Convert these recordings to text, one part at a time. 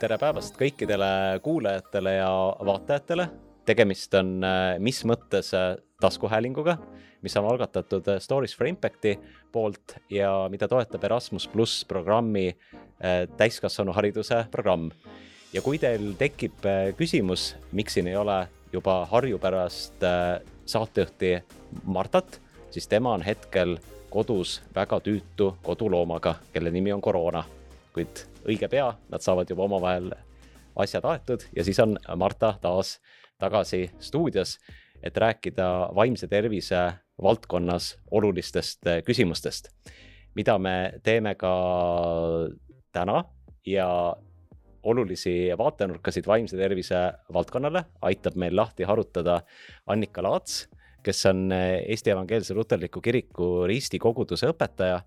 tere päevast kõikidele kuulajatele ja vaatajatele. tegemist on äh, Mis mõttes äh, taskuhäälinguga, mis on algatatud äh, Stories for Impacti poolt ja mida toetab Erasmus pluss programmi täiskasvanuhariduse programm. ja kui teil tekib küsimus, miks siin ei ole juba harjupärast saatejuhti Martat, siis tema on hetkel kodus väga tüütu koduloomaga, kelle nimi on koroona. kuid õige pea nad saavad juba omavahel asjad aetud ja siis on Marta taas tagasi stuudios, et rääkida vaimse tervise valdkonnas olulistest küsimustest, mida me teeme ka täna ja olulisi vaatenurkasid vaimse tervise valdkonnale aitab meil lahti harutada Annika Laats kes on eh, Eesti Evangeelse Luterliku Kiriku Risti koguduse õpetaja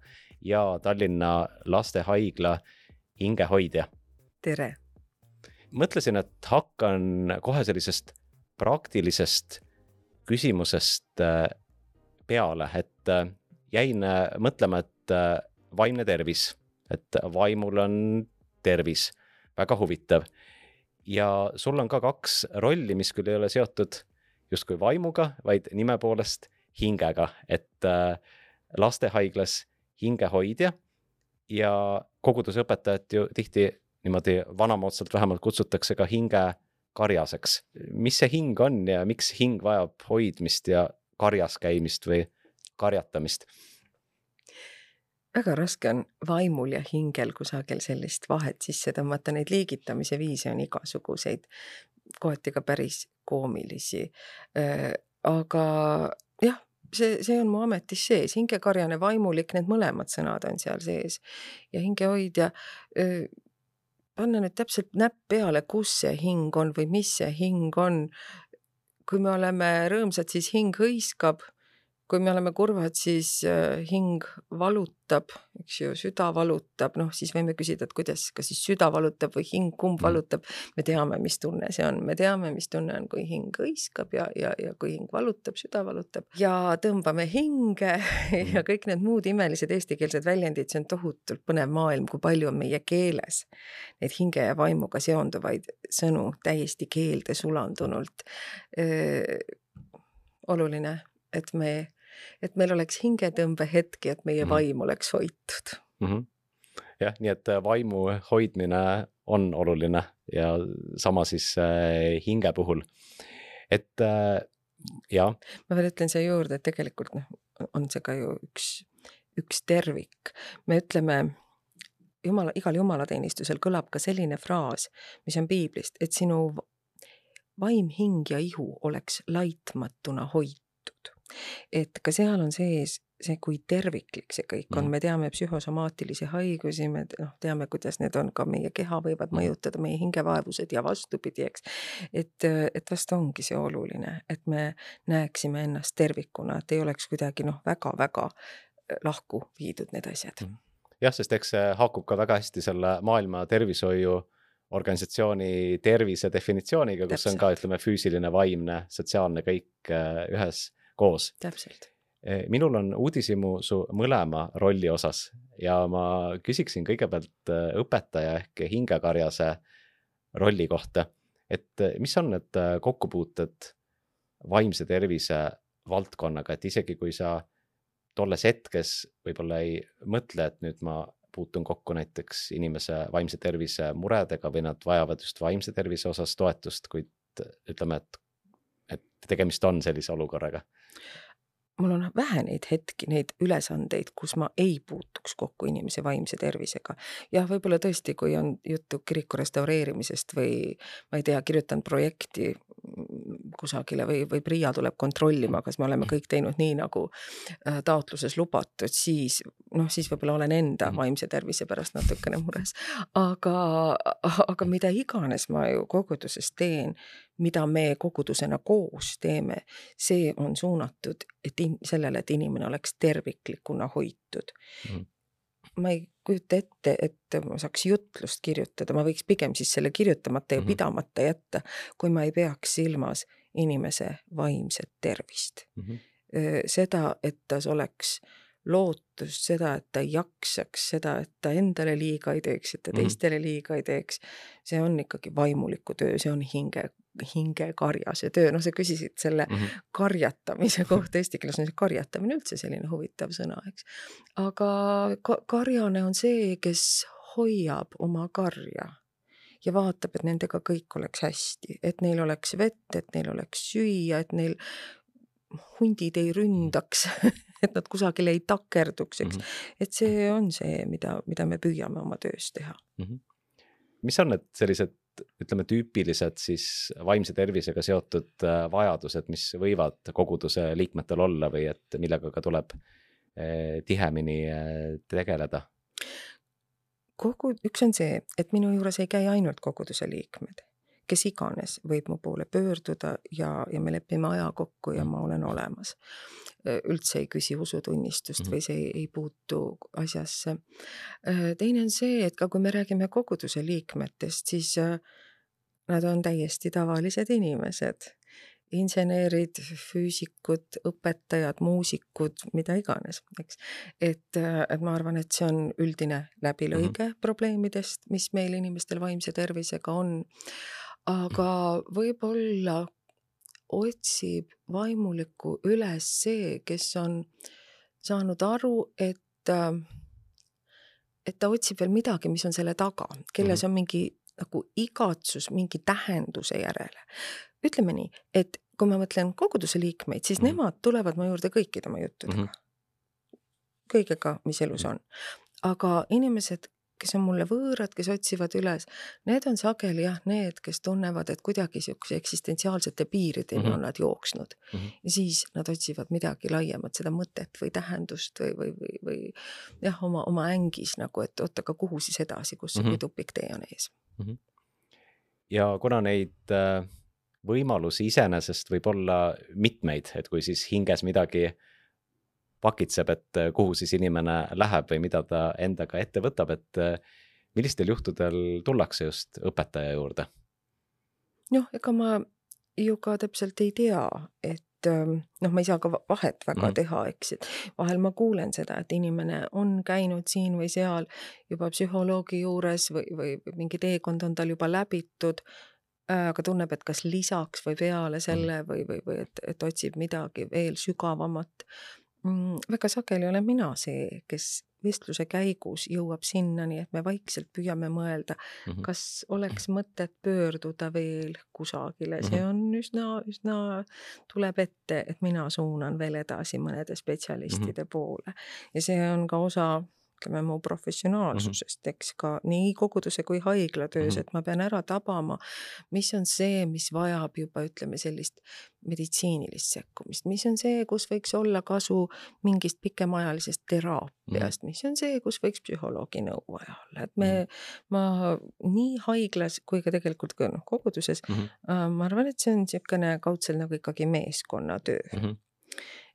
ja Tallinna Lastehaigla hingehoidja. tere! mõtlesin, et hakkan kohe sellisest praktilisest küsimusest eh, peale, et eh, jäin mõtlema, et vaimne tervis, et vaimul on tervis, väga huvitav. ja sul on ka kaks rolli, mis küll ei ole seotud justkui vaimuga, vaid nime poolest hingega, et äh, lastehaiglas hingehoidja ja kogudusõpetajat ju tihti niimoodi vanamoodsalt vähemalt kutsutakse ka hingekarjaseks. mis see hing on ja miks hing vajab hoidmist ja karjas käimist või karjatamist? väga raske on vaimul ja hingel kusagil sellist vahet sisse tõmmata, neid liigitamise viise on igasuguseid kohati ka päris koomilisi. aga jah, see, see on mu ametis sees, hingekarjane, vaimulik, need mõlemad sõnad on seal sees ja hingehoidja. panna nüüd täpselt näpp peale, kus see hing on või mis see hing on. kui me oleme rõõmsad, siis hing hõiskab kui me oleme kurvad, siis äh, hing valutab, eks ju, süda valutab, noh, siis võime küsida, et kuidas, kas siis süda valutab või hing, kumb mm. valutab. me teame, mis tunne see on, me teame, mis tunne on, kui hing hõiskab ja, ja, ja kui hing valutab, süda valutab ja tõmbame hinge ja mm. kõik need muud imelised eestikeelsed väljendid, see on tohutult põnev maailm, kui palju on meie keeles neid hinge ja vaimuga seonduvaid sõnu täiesti keelde sulandunult. oluline, et me et meil oleks hingetõmbehetki, et meie mm. vaim oleks hoitud mm. -hmm. jah, nii et äh, vaimu hoidmine on oluline ja sama siis äh, hinge puhul, et äh, ja. ma veel ütlen siia juurde, et tegelikult noh, on see ka ju üks, üks tervik, me ütleme jumala, igal jumalateenistusel kõlab ka selline fraas, mis on piiblist, et sinu vaim, hing ja ihu oleks laitmatuna hoitud et ka seal on sees see, kui terviklik see kõik on, mhm. me teame psühhosomaatilisi haigusi, me noh, teame, kuidas need on ka meie keha võivad mhm. mõjutada, meie hingevaevused ja vastupidi, eks. et, et vast ongi see oluline, et me näeksime ennast tervikuna, et ei oleks kuidagi noh, väga-väga äh, lahku viidud need asjad. Mhm. jah, sest eks see haakub ka väga hästi selle Maailma Tervishoiu organisatsiooni tervise definitsiooniga, kus Täpselt. on ka, ütleme, füüsiline, vaimne, sotsiaalne kõik äh, ühes koos. täpselt eh, minul on uudishimu su mõlema rolli osas ja ma küsiksin kõigepealt eh, õpetaja ehk hingekarjase rolli kohta. et eh, mis on need kokkupuuted vaimse tervise valdkonnaga, et isegi kui sa tolles hetkes võib-olla ei mõtle, et nüüd ma puutun kokku näiteks inimese vaimse tervise muredega või nad vajavad just vaimse tervise osas toetust, kuid ütleme, et, et tegemist on sellise olukorraga mul on vähe neid hetki, neid ülesandeid, kus ma ei puutuks kokku inimese vaimse tervisega. jah, võib-olla tõesti, kui on juttu kiriku restaureerimisest või ma ei tea, kirjutan projekti kusagile või, või PRIA tuleb kontrollima, kas me oleme kõik teinud nii, nagu äh, taotluses lubatud, siis noh, siis võib-olla olen enda mhm. vaimse tervise pärast natukene mures. aga, aga mida iganes ma ju koguduses teen, mida me kogudusena koos teeme, see on suunatud, et in, sellele, et inimene oleks terviklikuna hoitud mm ma ei kujuta ette, et ma saaks jutlust kirjutada, ma võiks pigem siis selle kirjutamata ja mm -hmm. pidamata jätta, kui ma ei peaks silmas inimese vaimset tervist mm. -hmm. seda, et ta oleks lootust, seda, et ta jaksaks, seda, et ta endale liiga ei teeks, et ta Mhm. teistele liiga ei teeks. see on ikkagi vaimuliku töö, see on hinge, hingekarjase töö, noh, sa küsisid selle Mhm. karjatamise kohta, eesti keeles on see karjatamine üldse selline huvitav sõna, eks. aga ka karjane on see, kes hoiab oma karja ja vaatab, et nendega kõik oleks hästi, et neil oleks vett, et neil oleks süüa, et neil hundid ei ründaks et nad kusagile ei takerduks, eks. Mhm. et see on see, mida, mida me püüame oma töös teha. mis on need sellised, ütleme, tüüpilised siis vaimse tervisega seotud äh, vajadused, mis võivad koguduse liikmetel olla või et millega ka tuleb eh, tihemini eh, tegeleda? Kogu, üks on see, et minu juures ei käi ainult koguduse liikmed, kes iganes võib mu poole pöörduda ja, ja me lepime aja kokku ja ma olen olemas. üldse ei küsi usutunnistust või see ei, ei puutu asjasse. teine on see, et ka kui me räägime koguduse liikmetest, siis äh, nad on täiesti tavalised inimesed insenerid, füüsikud, õpetajad, muusikud, mida iganes, eks. et, et ma arvan, et see on üldine läbilõige mm -hmm. probleemidest, mis meil inimestel vaimse tervisega on. aga võib-olla otsib vaimulikku üles see, kes on saanud aru, et et ta otsib veel midagi, mis on selle taga, kelles on mingi nagu igatsus mingi tähenduse järele. ütleme nii, et kui ma mõtlen koguduse liikmeid, siis mm -hmm. nemad tulevad mu juurde kõikide oma juttudega mm. -hmm. kõigega, mis elus on. aga inimesed, kes on mulle võõrad, kes otsivad üles, need on sageli jah, need, kes tunnevad, et kuidagi sihukese eksistentsiaalsete piirideni mm -hmm. on nad jooksnud mm. -hmm. ja siis nad otsivad midagi laiemat, seda mõtet või tähendust või, või, või, või jah, oma, oma ängis nagu, et oot, aga kuhu siis edasi, kus mm -hmm. see tupik tee on ees mm. -hmm. ja kuna neid äh võimalusi iseenesest võib olla mitmeid, et kui siis hinges midagi pakitseb, et kuhu siis inimene läheb või mida ta endaga ette võtab, et millistel juhtudel tullakse just õpetaja juurde? noh, ega ma ju ka täpselt ei tea, et noh, ma ei saa ka vahet väga mm -hmm. teha, eks, et vahel ma kuulen seda, et inimene on käinud siin või seal juba psühholoogi juures või, või mingi teekond on tal juba läbitud aga tunneb, et kas lisaks või peale selle või, või, või et, et otsib midagi veel sügavamat mm,. väga sageli olen mina see, kes vestluse käigus jõuab sinnani, et me vaikselt püüame mõelda mm, -hmm. kas oleks mõtet pöörduda veel kusagile, see on üsna, üsna, tuleb ette, et mina suunan veel edasi mõnede spetsialistide mm -hmm. poole ja see on ka osa ütleme mu professionaalsusest mm, -hmm. eks ka nii koguduse kui haigla töös -hmm. et ma pean ära tabama, mis on see, mis vajab juba ütleme sellist meditsiinilist sekkumist, mis on see, kus võiks olla kasu mingist pikemaajalisest teraapiast mm, -hmm. mis on see, kus võiks psühholoogi nõu vaja olla, et me ma nii haiglas kui ka tegelikult ka noh, koguduses mm, -hmm. ma arvan, et see on niisugune kaudselt nagu ikkagi meeskonnatöö mm. -hmm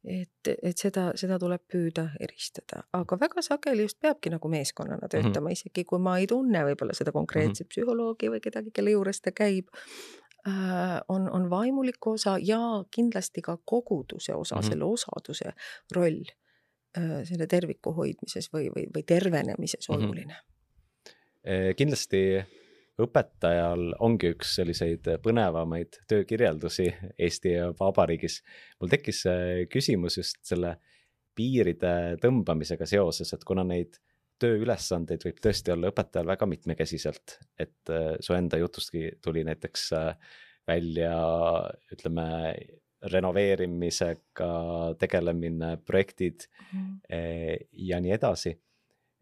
et, et seda, seda tuleb püüda eristada, aga väga sageli just peabki nagu meeskonnana töötama mm, -hmm. isegi kui ma ei tunne võib-olla seda konkreetset mm -hmm. psühholoogi või kedagi, kelle juures ta käib äh,. on, on vaimuliku osa ja kindlasti ka koguduse osa mm, -hmm. selle osaduse roll äh, selle terviku hoidmises või, või, või tervenemises mm -hmm. oluline. kindlasti õpetajal ongi üks selliseid põnevamaid töökirjeldusi Eesti Vabariigis. mul tekkis küsimus just selle piiride tõmbamisega seoses, et kuna neid tööülesandeid võib tõesti olla õpetajal väga mitmekesiselt, et su enda jutustki tuli näiteks välja, ütleme, renoveerimisega tegelemine, projektid mm. ja nii edasi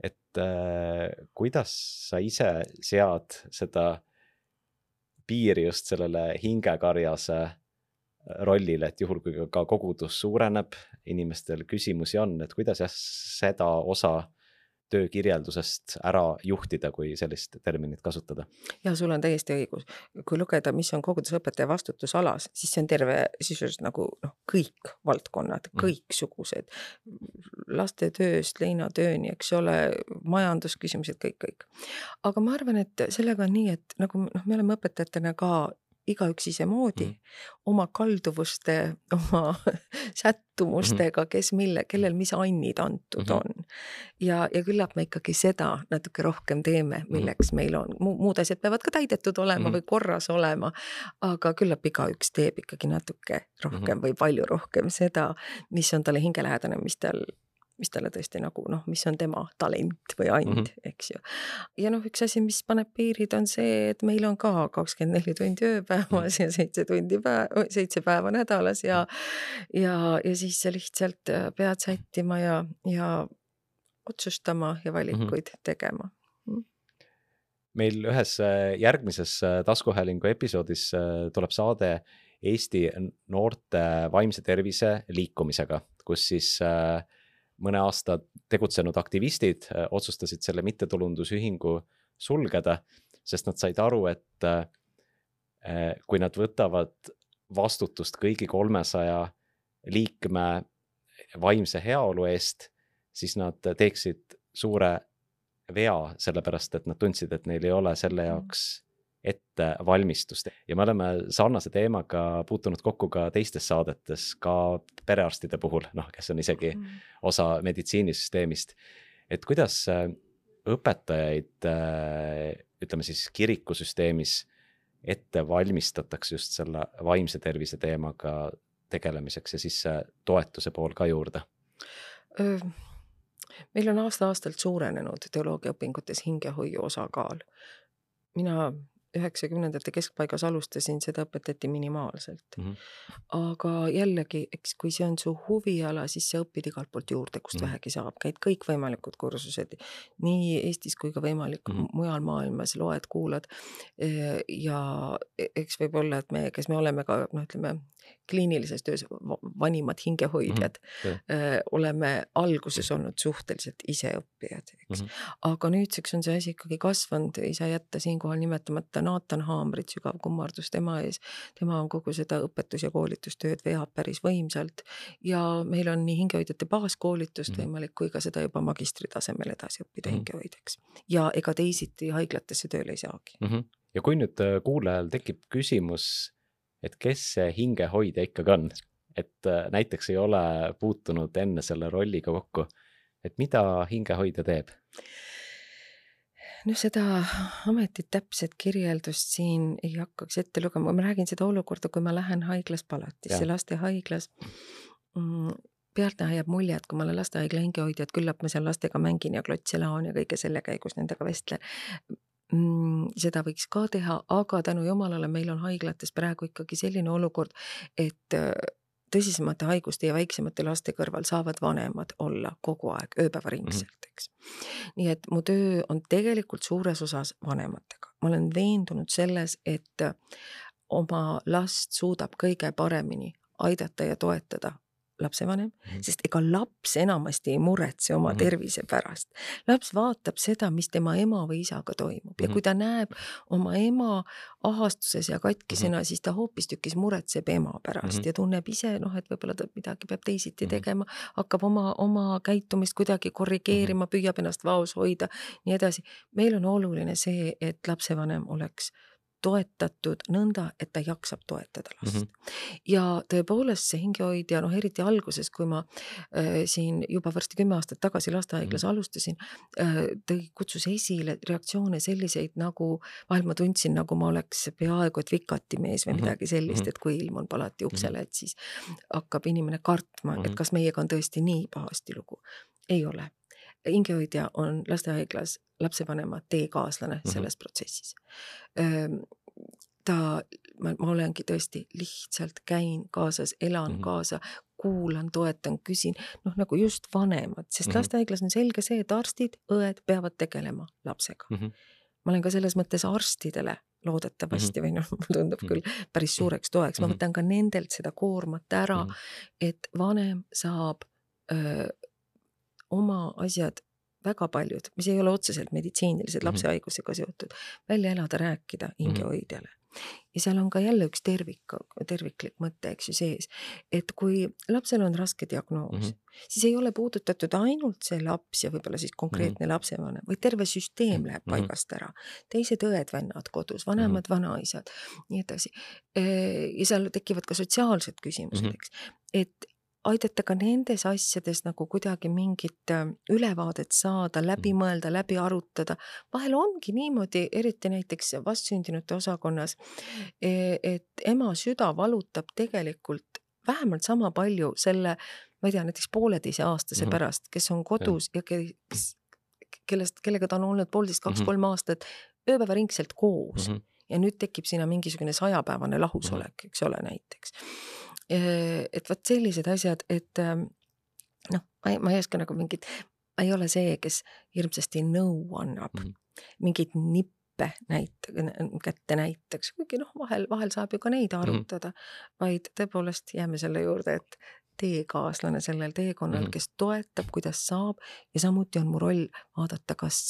et äh, kuidas sa ise sead seda piiri just sellele hingekarjase rollile, et juhul, kui ka kogudus suureneb, inimestel küsimusi on, et kuidas jah, seda osa töökirjeldusest ära juhtida, kui sellist terminit kasutada. ja sul on täiesti õigus, kui lugeda, mis on kogudusõpetaja vastutusalas, siis see on terve sisuliselt nagu noh, kõik valdkonnad mm., kõiksugused. lastetööst leinatööni, eks ole, majandusküsimused, kõik, kõik. aga ma arvan, et sellega on nii, et nagu noh, me oleme õpetajatena ka igaüks isemoodi mm, oma kalduvuste, oma sättumustega, kes mille, kellel mis annid antud mm -hmm. on. ja, ja küllap me ikkagi seda natuke rohkem teeme, milleks meil on Mu, muud asjad peavad ka täidetud olema mm. -hmm. või korras olema. aga küllap igaüks teeb ikkagi natuke rohkem mm -hmm. või palju rohkem seda, mis on talle hingelähedane, mis tal mis talle tõesti nagu noh, mis on tema talent või and mm, Mhm. -hmm. eks ju. ja noh, üks asi, mis paneb piirid, on see, et meil on ka kakskümmend neli tundi ööpäevas ja seitse tundi päev, seitse päeva nädalas ja ja, ja siis sa lihtsalt äh, pead sättima ja, ja otsustama ja valikuid mm -hmm. tegema. meil ühes äh, järgmises äh, taskuhäälingu episoodis tuleb saade Eesti noorte vaimse tervise liikumisega, kus siis äh, mõne aasta tegutsenud aktivistid äh, otsustasid selle mittetulundusühingu sulgeda, sest nad said aru, et äh, kui nad võtavad vastutust kõigi kolmesaja liikme vaimse heaolu eest, siis nad teeksid suure vea, sellepärast et nad tundsid, et neil ei ole selle jaoks ettevalmistust ja me oleme sarnase teemaga puutunud kokku ka teistes saadetes, ka perearstide puhul, noh, kes on isegi Mm. osa meditsiinisüsteemist. et kuidas äh, õpetajaid, äh, ütleme siis kirikusüsteemis ette valmistatakse just selle vaimse tervise teemaga tegelemiseks ja siis see toetuse pool ka juurde? meil on aasta-aastalt suurenenud teoloogiaõpingutes hingehoiu osakaal. mina üheksakümnendate keskpaigas alustasin, seda õpetati minimaalselt mm. -hmm. aga jällegi, eks kui see on su huviala, siis sa õpid igalt poolt juurde, kust mm -hmm. vähegi saab, käid kõikvõimalikud kursused nii Eestis kui ka võimalik mm -hmm. mujal maailmas, loed, kuulad. ja e-, eks võib olla, et me, kes me oleme ka noh, ütleme kliinilises töös vanimad hingehoidjad mm, -hmm. oleme alguses olnud suhteliselt iseõppijad, eks mm. -hmm. aga nüüdseks on see asi ikkagi kasvanud, ei saa jätta siinkohal nimetamata Naatan Haamrit, sügav kummardus tema ees. tema on kogu seda õpetus- ja koolitustööd veab päris võimsalt ja meil on nii hingehoidjate baaskoolitust mm -hmm. võimalik kui ka seda juba magistritasemel edasi õppida mm hingehoidjaks. ja ega teisiti haiglatesse tööle ei saagi mm. -hmm. ja kui nüüd äh, kuulajal tekib küsimus et kes see hingehoidja ikkagi on, et äh, näiteks ei ole puutunud enne selle rolliga kokku, et mida hingehoidja teeb? noh, seda ametit täpset kirjeldust siin ei hakkaks ette lugema, ma räägin seda olukorda, kui ma lähen haiglas palatisse, lastehaiglas mm, pealtnäha jääb mulje, et kui ma olen lastehaigla hingehoidja, et küllap ma seal lastega mängin ja klotse laon ja kõige selle käigus nendega vestlen. Seda võiks ka teha, aga tänu jumalale meil on haiglates praegu ikkagi selline olukord, et tõsisemate haiguste ja väiksemate laste kõrval saavad vanemad olla kogu aeg ööpäevaringselt mm, -hmm. eks. nii et mu töö on tegelikult suures osas vanematega, ma olen veendunud selles, et oma last suudab kõige paremini aidata ja toetada lapsevanem mm, -hmm. sest ega laps enamasti ei muretse oma mm -hmm. tervise pärast. laps vaatab seda, mis tema ema või isaga toimub mm -hmm. ja kui ta näeb oma ema ahastuses ja katkisena mm, -hmm. siis ta hoopistükkis muretseb ema pärast mm -hmm. ja tunneb ise noh, et võib-olla ta midagi peab teisiti mm -hmm. tegema, hakkab oma, oma käitumist kuidagi korrigeerima mm, -hmm. püüab ennast vaos hoida, nii edasi. meil on oluline see, et lapsevanem oleks toetatud nõnda, et ta jaksab toetada last mm. -hmm. ja tõepoolest see hingehoidja, noh eriti alguses, kui ma äh, siin juba varsti kümme aastat tagasi lastehaiglas mm -hmm. alustasin äh,, tõi, kutsus esile reaktsioone selliseid nagu, vahel ma tundsin, nagu ma oleks peaaegu et vikatimees või mm -hmm. midagi sellist, et kui ilmun palati uksele, et siis hakkab inimene kartma mm, -hmm. et kas meiega on tõesti nii pahasti lugu. ei ole hingehoidja on lastehaiglas lapsevanema teekaaslane mm -hmm. selles protsessis. ta, ma, ma olengi tõesti lihtsalt käin kaasas, elan mm -hmm. kaasa, kuulan, toetan, küsin, noh nagu just vanemad, sest mm -hmm. lastehaiglas on selge see, et arstid, õed peavad tegelema lapsega mm. -hmm. ma olen ka selles mõttes arstidele loodetavasti mm -hmm. või noh, mulle tundub -hmm. küll päris suureks toeks, ma võtan ka nendelt seda koormat ära mm, -hmm. et vanem saab öö, oma asjad väga paljud, mis ei ole otseselt meditsiinilised lapse haigusega seotud, välja elada, rääkida hingehoidjale. ja seal on ka jälle üks tervik, terviklik mõte, eks ju, sees. et kui lapsel on raske diagnoos mm, -hmm. siis ei ole puudutatud ainult see laps ja võib-olla siis konkreetne mm -hmm. lapsevanem, vaid terve süsteem läheb mm -hmm. paigast ära. teised õed-vennad kodus, vanemad mm, -hmm. vanaisad, nii edasi. ja seal tekivad ka sotsiaalsed küsimused mm, -hmm. eks, et aidata ka nendes asjades nagu kuidagi mingit äh, ülevaadet saada, läbi mm. mõelda, läbi arutada. vahel ongi niimoodi, eriti näiteks vastsündinute osakonnas, e, et ema süda valutab tegelikult vähemalt sama palju selle, ma ei tea, näiteks pooleteiseaastase mm -hmm. pärast, kes on kodus ja, ja kes, kellest, kellega ta on olnud poolteist, kaks-kolm mm -hmm. aastat ööpäevaringselt koos mm. -hmm. ja nüüd tekib sinna mingisugune sajapäevane lahusolek -hmm. eks ole, näiteks et vot sellised asjad, et ähm, noh, ma ei, ma ei oska nagu mingit, ma ei ole see, kes hirmsasti nõu annab mm, -hmm. mingeid nippe näit-, kätte näitaks, kuigi noh, vahel, vahel saab ju ka neid mhm. arutada mm, -hmm. vaid tõepoolest jääme selle juurde, et teekaaslane sellel teekonnal mm, -hmm. kes toetab, kuidas saab ja samuti on mu roll vaadata, kas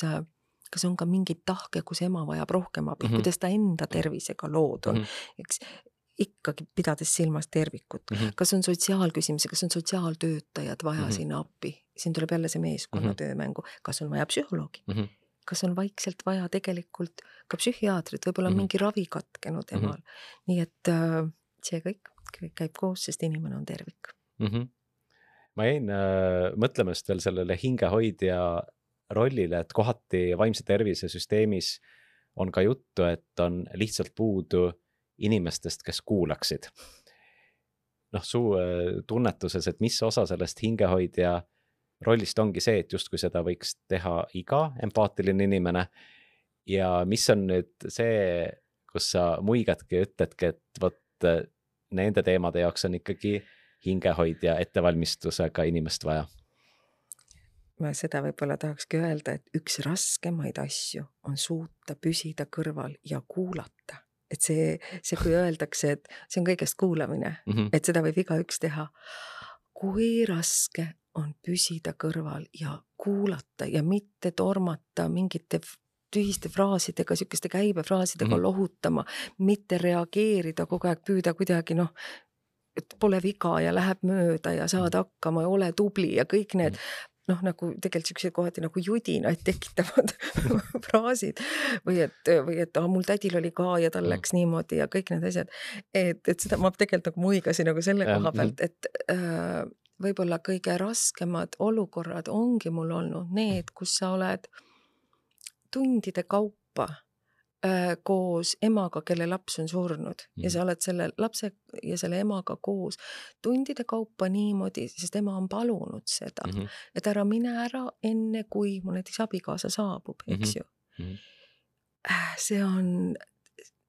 kas on ka mingeid tahke, kus ema vajab rohkem abi mm, -hmm. kuidas ta enda tervisega lood on mm, -hmm. eks ikkagi pidades silmas tervikut mm, -hmm. kas on sotsiaalküsimusi, kas on sotsiaaltöötajad vaja mm -hmm. sinna appi, siin tuleb jälle see meeskonnatöö mm -hmm. mängu, kas on vaja psühholoogi mm, -hmm. kas on vaikselt vaja tegelikult ka psühhiaatrit, võib-olla mm -hmm. mingi ravi katkenud mhm. emal mm, -hmm. nii et äh, see kõik, kõik käib koos, sest inimene on tervik mm. -hmm. ma jäin äh, mõtlema just veel sellele hingehoidja rollile, et kohati vaimse tervise süsteemis on ka juttu, et on lihtsalt puudu inimestest, kes kuulaksid. noh, su äh, tunnetuses, et mis osa sellest hingehoidja rollist ongi see, et justkui seda võiks teha iga empaatiline inimene. ja mis on nüüd see, kus sa muigadki ja ütledki, et vot äh, nende teemade jaoks on ikkagi hingehoidja ettevalmistusega inimest vaja ma seda võib-olla tahakski öelda, et üks raskemaid asju on suuta püsida kõrval ja kuulata et see, see, kui öeldakse, et see on kõigest kuulamine mm, -hmm. et seda võib igaüks teha. kui raske on püsida kõrval ja kuulata ja mitte tormata mingite tühiste fraasidega, sihukeste käibefraasidega mm -hmm. lohutama, mitte reageerida kogu aeg, püüda kuidagi noh, et pole viga ja läheb mööda ja saad mhm. hakkama ja ole tubli ja kõik need mhm noh, nagu tegelikult siukseid kohati nagu judinaid tekitavad fraasid või et, või et ah, mul tädil oli ka ja tal mm. läks niimoodi ja kõik need asjad. et, et seda ma tegelikult nagu muigasin nagu selle ja, koha pealt, et äh, võib-olla kõige raskemad olukorrad ongi mul olnud need, kus sa oled tundide kaupa koos emaga, kelle laps on surnud mm. ja sa oled selle lapse ja selle emaga koos tundide kaupa niimoodi, sest ema on palunud seda mm, -hmm. et ära mine ära enne, kui mu näiteks abikaasa saabub, eks mm -hmm. ju mm. -hmm. see on,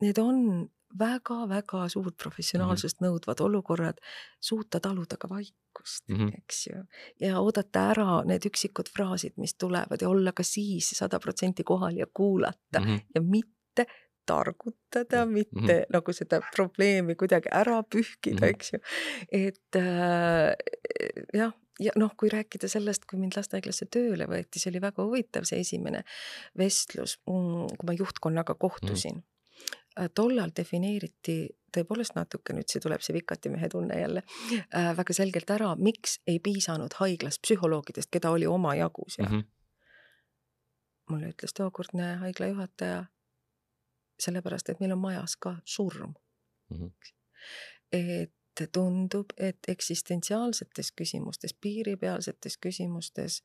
need on väga-väga suurt professionaalsust mm -hmm. nõudvad olukorrad, suuta taluda ka vaikust mm, -hmm. eks ju. ja oodata ära need üksikud fraasid, mis tulevad ja olla ka siis sada protsenti kohal ja kuulata mm -hmm. ja mitte mitte targutada, mitte mm -hmm. nagu seda probleemi kuidagi ära pühkida mm, -hmm. eks ju. et äh, jah, ja noh, kui rääkida sellest, kui mind lastehaiglasse tööle võeti, see oli väga huvitav, see esimene vestlus, mm, kui ma juhtkonnaga kohtusin mm. -hmm. tollal defineeriti tõepoolest natuke, nüüd see tuleb see vikatimehe tunne jälle äh,, väga selgelt ära, miks ei piisanud haiglas psühholoogidest, keda oli omajagu seal mm. -hmm. mulle ütles tookordne haigla juhataja sellepärast et meil on majas ka surm mm. -hmm. et tundub, et eksistentsiaalsetes küsimustes, piiripealsetes küsimustes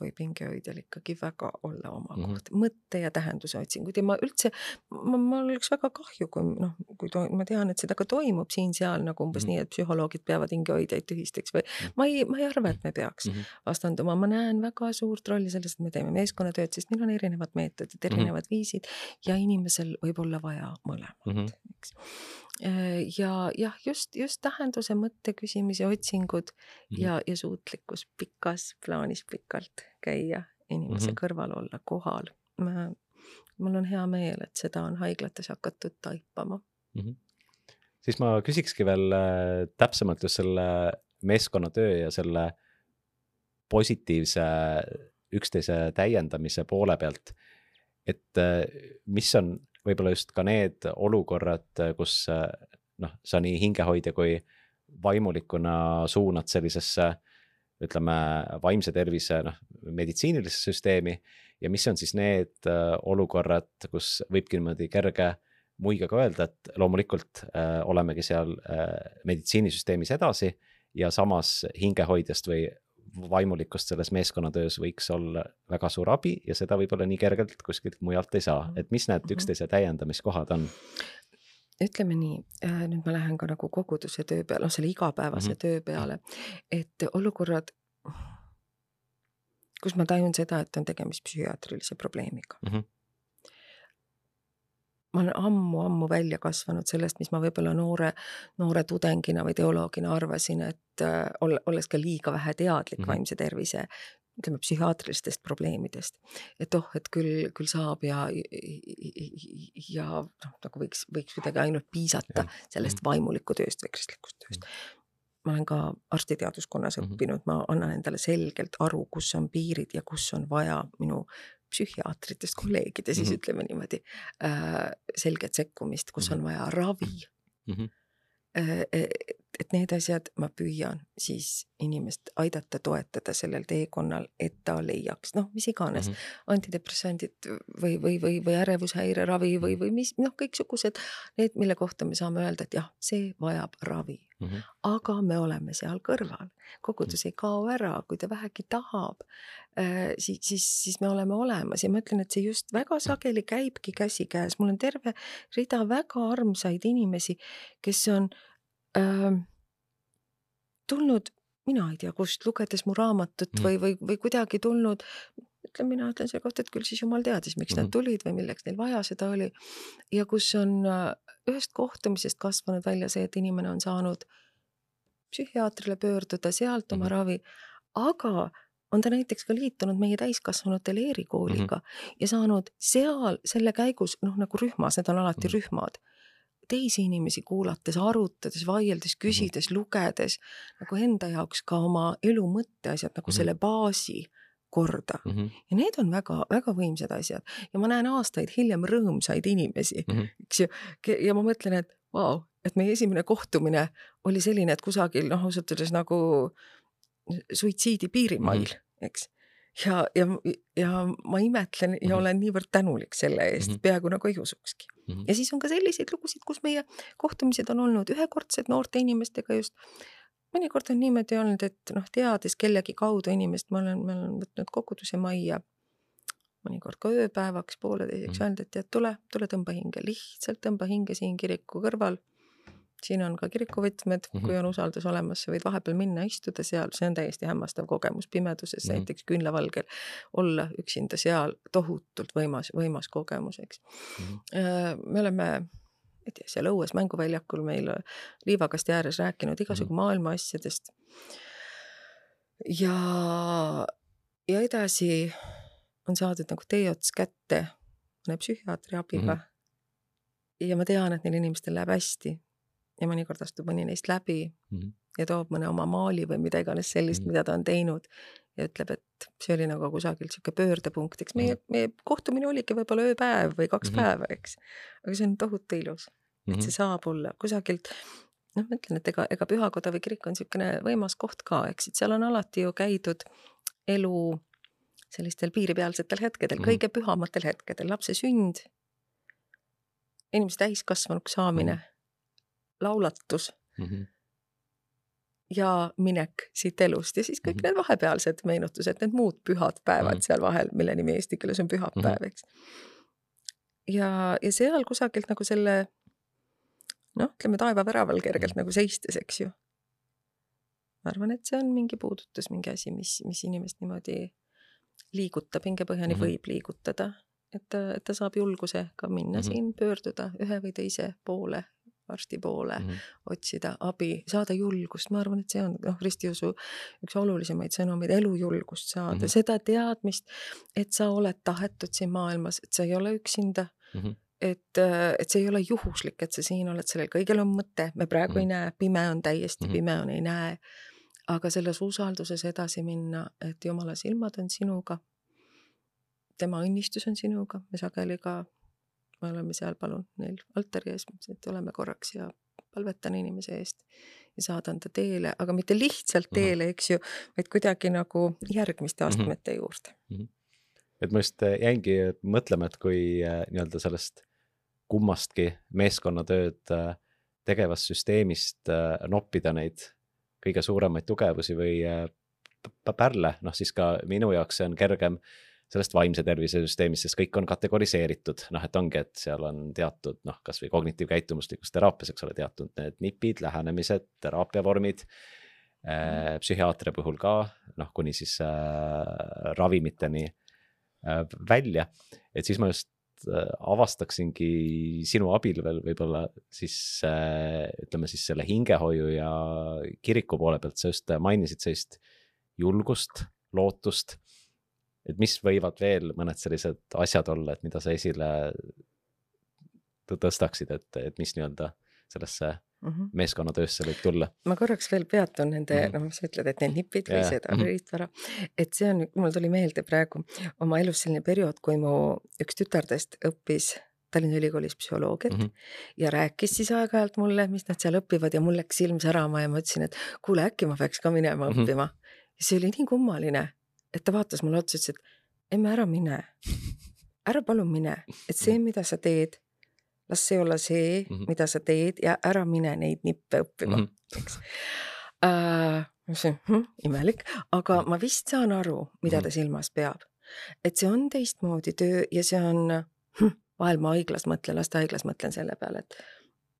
võib hingehoidjal ikkagi väga olla oma mm -hmm. koht, mõtte ja tähenduse otsinguid ja ma üldse, ma, mul oleks väga kahju, kui noh, kui to, ma tean, et seda ka toimub siin-seal nagu umbes mm -hmm. nii, et psühholoogid peavad hingehoidjaid tühisteks või -hmm. ma ei, ma ei arva, et me peaks mm -hmm. vastanduma, ma näen väga suurt rolli selles, et me teeme meeskonnatööd, sest meil on erinevad meetodid, mhm. erinevad mm -hmm. viisid ja inimesel võib olla vaja mõlemat mm, -hmm. eks ja jah, just, just tähenduse mõtte küsimise otsingud mm -hmm. ja, ja suutlikkus pikas plaanis pikalt käia, inimese mm -hmm. kõrval olla, kohal. mul on hea meel, et seda on haiglates hakatud taipama mm. -hmm. siis ma küsikski veel äh, täpsemalt just selle meeskonnatöö ja selle positiivse üksteise täiendamise poole pealt. et äh, mis on võib-olla just ka need olukorrad, kus noh, sa nii hingehoidja kui vaimulikuna suunad sellisesse ütleme, vaimse tervise noh, meditsiinilisse süsteemi ja mis on siis need äh, olukorrad, kus võibki niimoodi kerge muigega öelda, et loomulikult äh, olemegi seal äh, meditsiinisüsteemis edasi ja samas hingehoidjast või vaimulikust selles meeskonnatöös võiks olla väga suur abi ja seda võib-olla nii kergelt kuskilt mujalt ei saa, et mis need mhm. üksteise täiendamiskohad on? ütleme nii, äh, nüüd ma lähen ka nagu koguduse töö peale, noh selle igapäevase mm -hmm. töö peale, et olukorrad, kus ma tajun seda, et on tegemist psühhiaatrilise probleemiga mm. -hmm ma olen ammu-ammu välja kasvanud sellest, mis ma võib-olla noore, noore tudengina või teoloogina arvasin, et äh, olles ka liiga vähe teadlik mm -hmm. vaimse tervise ütleme, psühhiaatrilistest probleemidest. et oh, et küll, küll saab ja, ja noh, nagu võiks, võiks kuidagi ainult piisata sellest mhm. vaimuliku tööst või kristlikust tööst. ma olen ka arstiteaduskonnas -hmm. õppinud, ma annan endale selgelt aru, kus on piirid ja kus on vaja minu psühhiaatritest kolleegide siis mm -hmm. ütleme niimoodi äh, selget sekkumist, kus -hmm. on vaja ravi mm. -hmm et need asjad ma püüan siis inimest aidata, toetada sellel teekonnal, et ta leiaks, noh, mis iganes mm, -hmm. antidepressandid või, või, või, või ärevushäire ravi või, või mis, noh, kõiksugused need, mille kohta me saame öelda, et jah, see vajab ravi mm. -hmm. aga me oleme seal kõrval, kogudus mm -hmm. ei kao ära, kui ta vähegi tahab äh,, siis, siis, siis me oleme olemas ja ma ütlen, et see just väga sageli käibki käsikäes, mul on terve rida väga armsaid inimesi, kes on äh, tulnud, mina ei tea kust, lugedes mu raamatut mm. või, või, või kuidagi tulnud, ütlen, mina ütlen selle kohta, et küll siis jumal teadis, miks mm -hmm. nad tulid või milleks neil vaja seda oli. ja kus on äh, ühest kohtumisest kasvanud välja see, et inimene on saanud psühhiaatrile pöörduda, sealt oma mm -hmm. ravi, aga on ta näiteks ka liitunud meie täiskasvanute leerikooliga mm -hmm. ja saanud seal selle käigus noh, nagu rühmas, need on alati mm -hmm. rühmad teisi inimesi kuulates, arutades, vaieldes, mhm. küsides mm, -hmm. lugedes nagu enda jaoks ka oma elu mõtteasjad nagu mm -hmm. selle baasi korda mm. -hmm. ja need on väga-väga võimsad asjad ja ma näen aastaid hiljem rõõmsaid inimesi mm, -hmm. eks ju. ja ma mõtlen, et vau wow,, et meie esimene kohtumine oli selline, et kusagil noh, ausalt öeldes nagu suitsiidi piirimail mm, -hmm. eks ja, ja, ja ma imetlen ja mm -hmm. olen niivõrd tänulik selle eest mm, -hmm. peaaegu nagu ei usukski mm. -hmm. ja siis on ka selliseid lugusid, kus meie kohtumised on olnud ühekordsed noorte inimestega just. mõnikord on niimoodi olnud, et noh, teades kellegi kaudu inimest, ma olen, ma olen võtnud koguduse majja mõnikord ka ööpäevaks, pooleteiseks mm -hmm. öelnud, et tead, tule, tule tõmba hinge, lihtsalt tõmba hinge siin kiriku kõrval siin on ka kirikuvõtmed mm, -hmm. kui on usaldus olemas, sa võid vahepeal minna, istuda seal, see on täiesti hämmastav kogemus pimeduses mm, -hmm. näiteks küünlavalgel olla üksinda seal, tohutult võimas, võimas kogemus, eks mm. -hmm. me oleme ma ei tea, seal õues mänguväljakul meil liivakasti ääres rääkinud igasugu mm -hmm. maailma asjadest. ja, ja edasi on saadud nagu tee ots kätte mõne psühhiaatri abiga mm. -hmm. ja ma tean, et neil inimestel läheb hästi, ja mõnikord astub mõni neist läbi mm -hmm. ja toob mõne oma maali või mida iganes sellist mm, -hmm. mida ta on teinud ja ütleb, et see oli nagu kusagil sihuke pöördepunkt, eks meie, mhm. meie kohtumine oligi võib-olla ööpäev või kaks mm -hmm. päeva, eks. aga see on tohutu ilus, et mm -hmm. see saab olla kusagilt noh, ma ütlen, et ega, ega pühakoda või kirik on niisugune võimas koht ka, eks, et seal on alati ju käidud elu sellistel piiripealsetel hetkedel mm, -hmm. kõige pühamatel hetkedel, lapse sünd, inimese täiskasvanuks saamine mm, -hmm laulatus mm. -hmm. ja minek siit elust ja siis kõik mm -hmm. need vahepealsed meenutused, need muud pühad päevad mm -hmm. seal vahel, mille nimi eesti keeles on pühapäev mm, -hmm. eks. ja, ja seal kusagilt nagu selle noh, ütleme taevaväraval kergelt mm -hmm. nagu seistes, eks ju. ma arvan, et see on mingi puudutus, mingi asi, mis, mis inimest niimoodi liigutab, hingepõhjani mm -hmm. võib liigutada, et, et ta saab julgusega minna mm -hmm. siin, pöörduda ühe või teise poole arsti poole mm, -hmm. otsida abi, saada julgust, ma arvan, et see on noh, ristiusu üks olulisemaid sõnumeid, elujulgust saada mm, -hmm. seda teadmist, et sa oled tahetud siin maailmas, et sa ei ole üksinda mm. -hmm et, et see ei ole juhuslik, et sa siin oled, sellel kõigel on mõte, me praegu mm -hmm. ei näe, pime on täiesti mm, -hmm. pime on, ei näe. aga selles usalduses edasi minna, et jumala silmad on sinuga. tema õnnistus on sinuga, me sageli ka me oleme seal, palun neil altari ees, et oleme korraks ja palvetan inimese eest ja saadan ta teele, aga mitte lihtsalt Mhm. teele, eks ju, vaid kuidagi nagu järgmiste Mhm. astmete juurde. et ma just äh, jäingi mõtlema, et kui äh, nii-öelda sellest kummastki meeskonnatööd äh, tegevast süsteemist äh, noppida neid kõige suuremaid tugevusi või äh, pärle, noh siis ka minu jaoks see on kergem sellest vaimse tervise süsteemist, sest kõik on kategoriseeritud, noh, et ongi, et seal on teatud noh, kasvõi kognitiivkäitumuslikus teraapias, eks ole, teatud need nipid, lähenemised, teraapiavormid äh,. psühhiaatria puhul ka noh, kuni siis äh, ravimiteni äh, välja, et siis ma just äh, avastaksingi sinu abil veel võib-olla siis äh, ütleme siis selle hingehoiu ja kiriku poole pealt, sa just mainisid sellist julgust, lootust. Et mis võivad veel mõned sellised asjad olla, et mida sa esile tõ- tõstaksid, et, et mis nii-öelda sellesse Mm -hmm. meeskonnatöösse võib tulla? ma korraks veel peatun nende mm. -hmm. noh, mis sa ütled, et need nipid või Jaa, seda mhm. riistvara, et see on, mul tuli meelde praegu oma elus selline periood, kui mu üks tütardest õppis Tallinna Ülikoolis psühholoogiat mm. -hmm. ja rääkis siis aeg-ajalt mulle, mis nad seal õpivad ja mul läks silm särama ja ma ütlesin, et kuule, äkki ma peaks ka minema Mhm. õppima. ja see oli nii kummaline, et ta vaatas mulle otsa, ütles, et emme, ära mine. ära palun mine, et see, mida sa teed, las see olla see, Mhm. mida sa teed ja ära mine neid nippe õppima Mhm. eks äh,. ma mõtlesin hm, imelik, aga ma vist saan aru, mida Mhm. ta silmas peab. et see on teistmoodi töö ja see on hm, vahel ma haiglas mõtlen, lastehaiglas mõtlen selle peale, et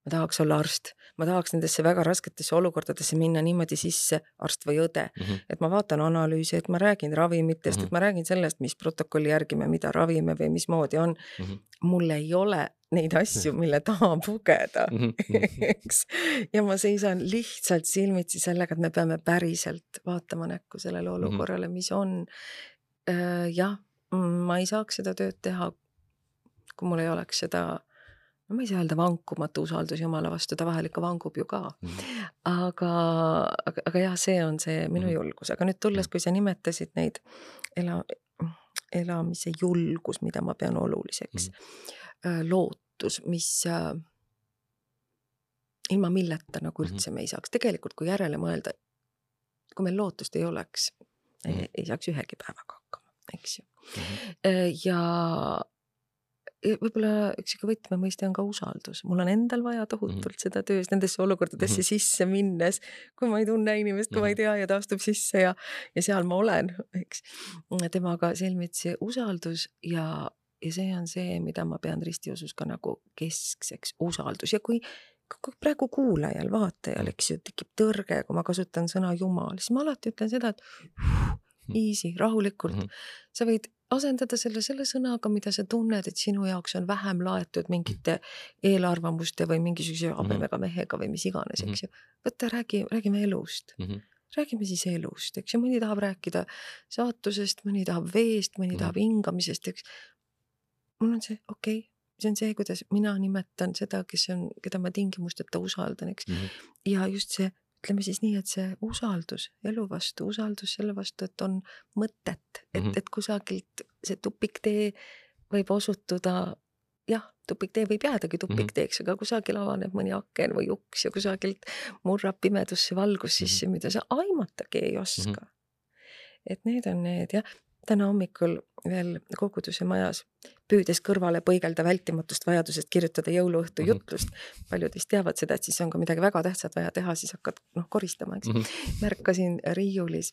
ma tahaks olla arst, ma tahaks nendesse väga rasketesse olukordadesse minna niimoodi sisse, arst või õde, Mhm. et ma vaatan analüüse, et ma räägin ravimitest mm, -hmm. et ma räägin sellest, mis protokolli järgi me mida ravime või mismoodi on mm. Mhm. mul ei ole neid asju, mille taha pugeda Mhm. eks. ja ma seisan lihtsalt silmitsi sellega, et me peame päriselt vaatama näkku sellele olukorrale, mis on. jah, ma ei saaks seda tööd teha, kui mul ei oleks seda no ma ei saa öelda vankumatu usaldus Jumala vastu, ta vahel ikka vangub ju ka. aga, aga, aga jah, see on see minu Mhm. julgus, aga nüüd tulles, kui sa nimetasid neid ela, elamise julgus, mida ma pean oluliseks mm., lootus, mis äh, ilma milleta nagu üldse mm -hmm. me ei saaks, tegelikult kui järele mõelda, kui meil lootust ei oleks mm, -hmm. ei, ei saaks ühegi päevaga hakkama, eks ju mm. -hmm. ja võib-olla üks sihuke võtmemõiste on ka usaldus, mul on endal vaja tohutult mm -hmm. seda töös nendesse olukordadesse mm -hmm. sisse minnes, kui ma ei tunne inimest, kui mm -hmm. ma ei tea ja ta astub sisse ja, ja seal ma olen, eks. temaga silmitsi usaldus ja, ja see on see, mida ma pean ristiusus ka nagu keskseks, usaldus ja kui praegu kuulajal, vaatajal, eks ju, tekib tõrge, kui ma kasutan sõna jumal, siis ma alati ütlen seda, et easy, rahulikult mm. -hmm. sa võid asendada selle selle sõnaga, mida sa tunned, et sinu jaoks on vähem laetud mingite eelarvamuste või mingisuguse habemega mehega või mis iganes, eks ju. võta, räägi, räägime elust mm. -hmm. räägime siis elust, eks ju, mõni tahab rääkida saatusest, mõni tahab veest, mõni mm -hmm. tahab hingamisest, eks. mul on see, okei okay, see on see, kuidas mina nimetan seda, kes on, keda ma tingimusteta usaldan, eks mm. -hmm. ja just see ütleme siis nii, et see usaldus elu vastu, usaldus selle vastu, et on mõtet, et mm, -hmm. et kusagilt see tupiktee võib osutuda, jah, tupiktee võib jäädagi tupikteeks mm, -hmm. aga kusagil avaneb mõni aken või uks ja kusagilt murrab pimedusse valgus sisse mm, -hmm. mida sa aimatagi ei oska mm. -hmm. et need on need jah, täna hommikul veel koguduse majas püüdes kõrvale põigelda vältimatust vajadusest kirjutada jõuluõhtu jutlust mm. -hmm. paljud vist teavad seda, et siis on ka midagi väga tähtsat vaja teha, siis hakkad noh koristama, eks mm. -hmm. märkasin riiulis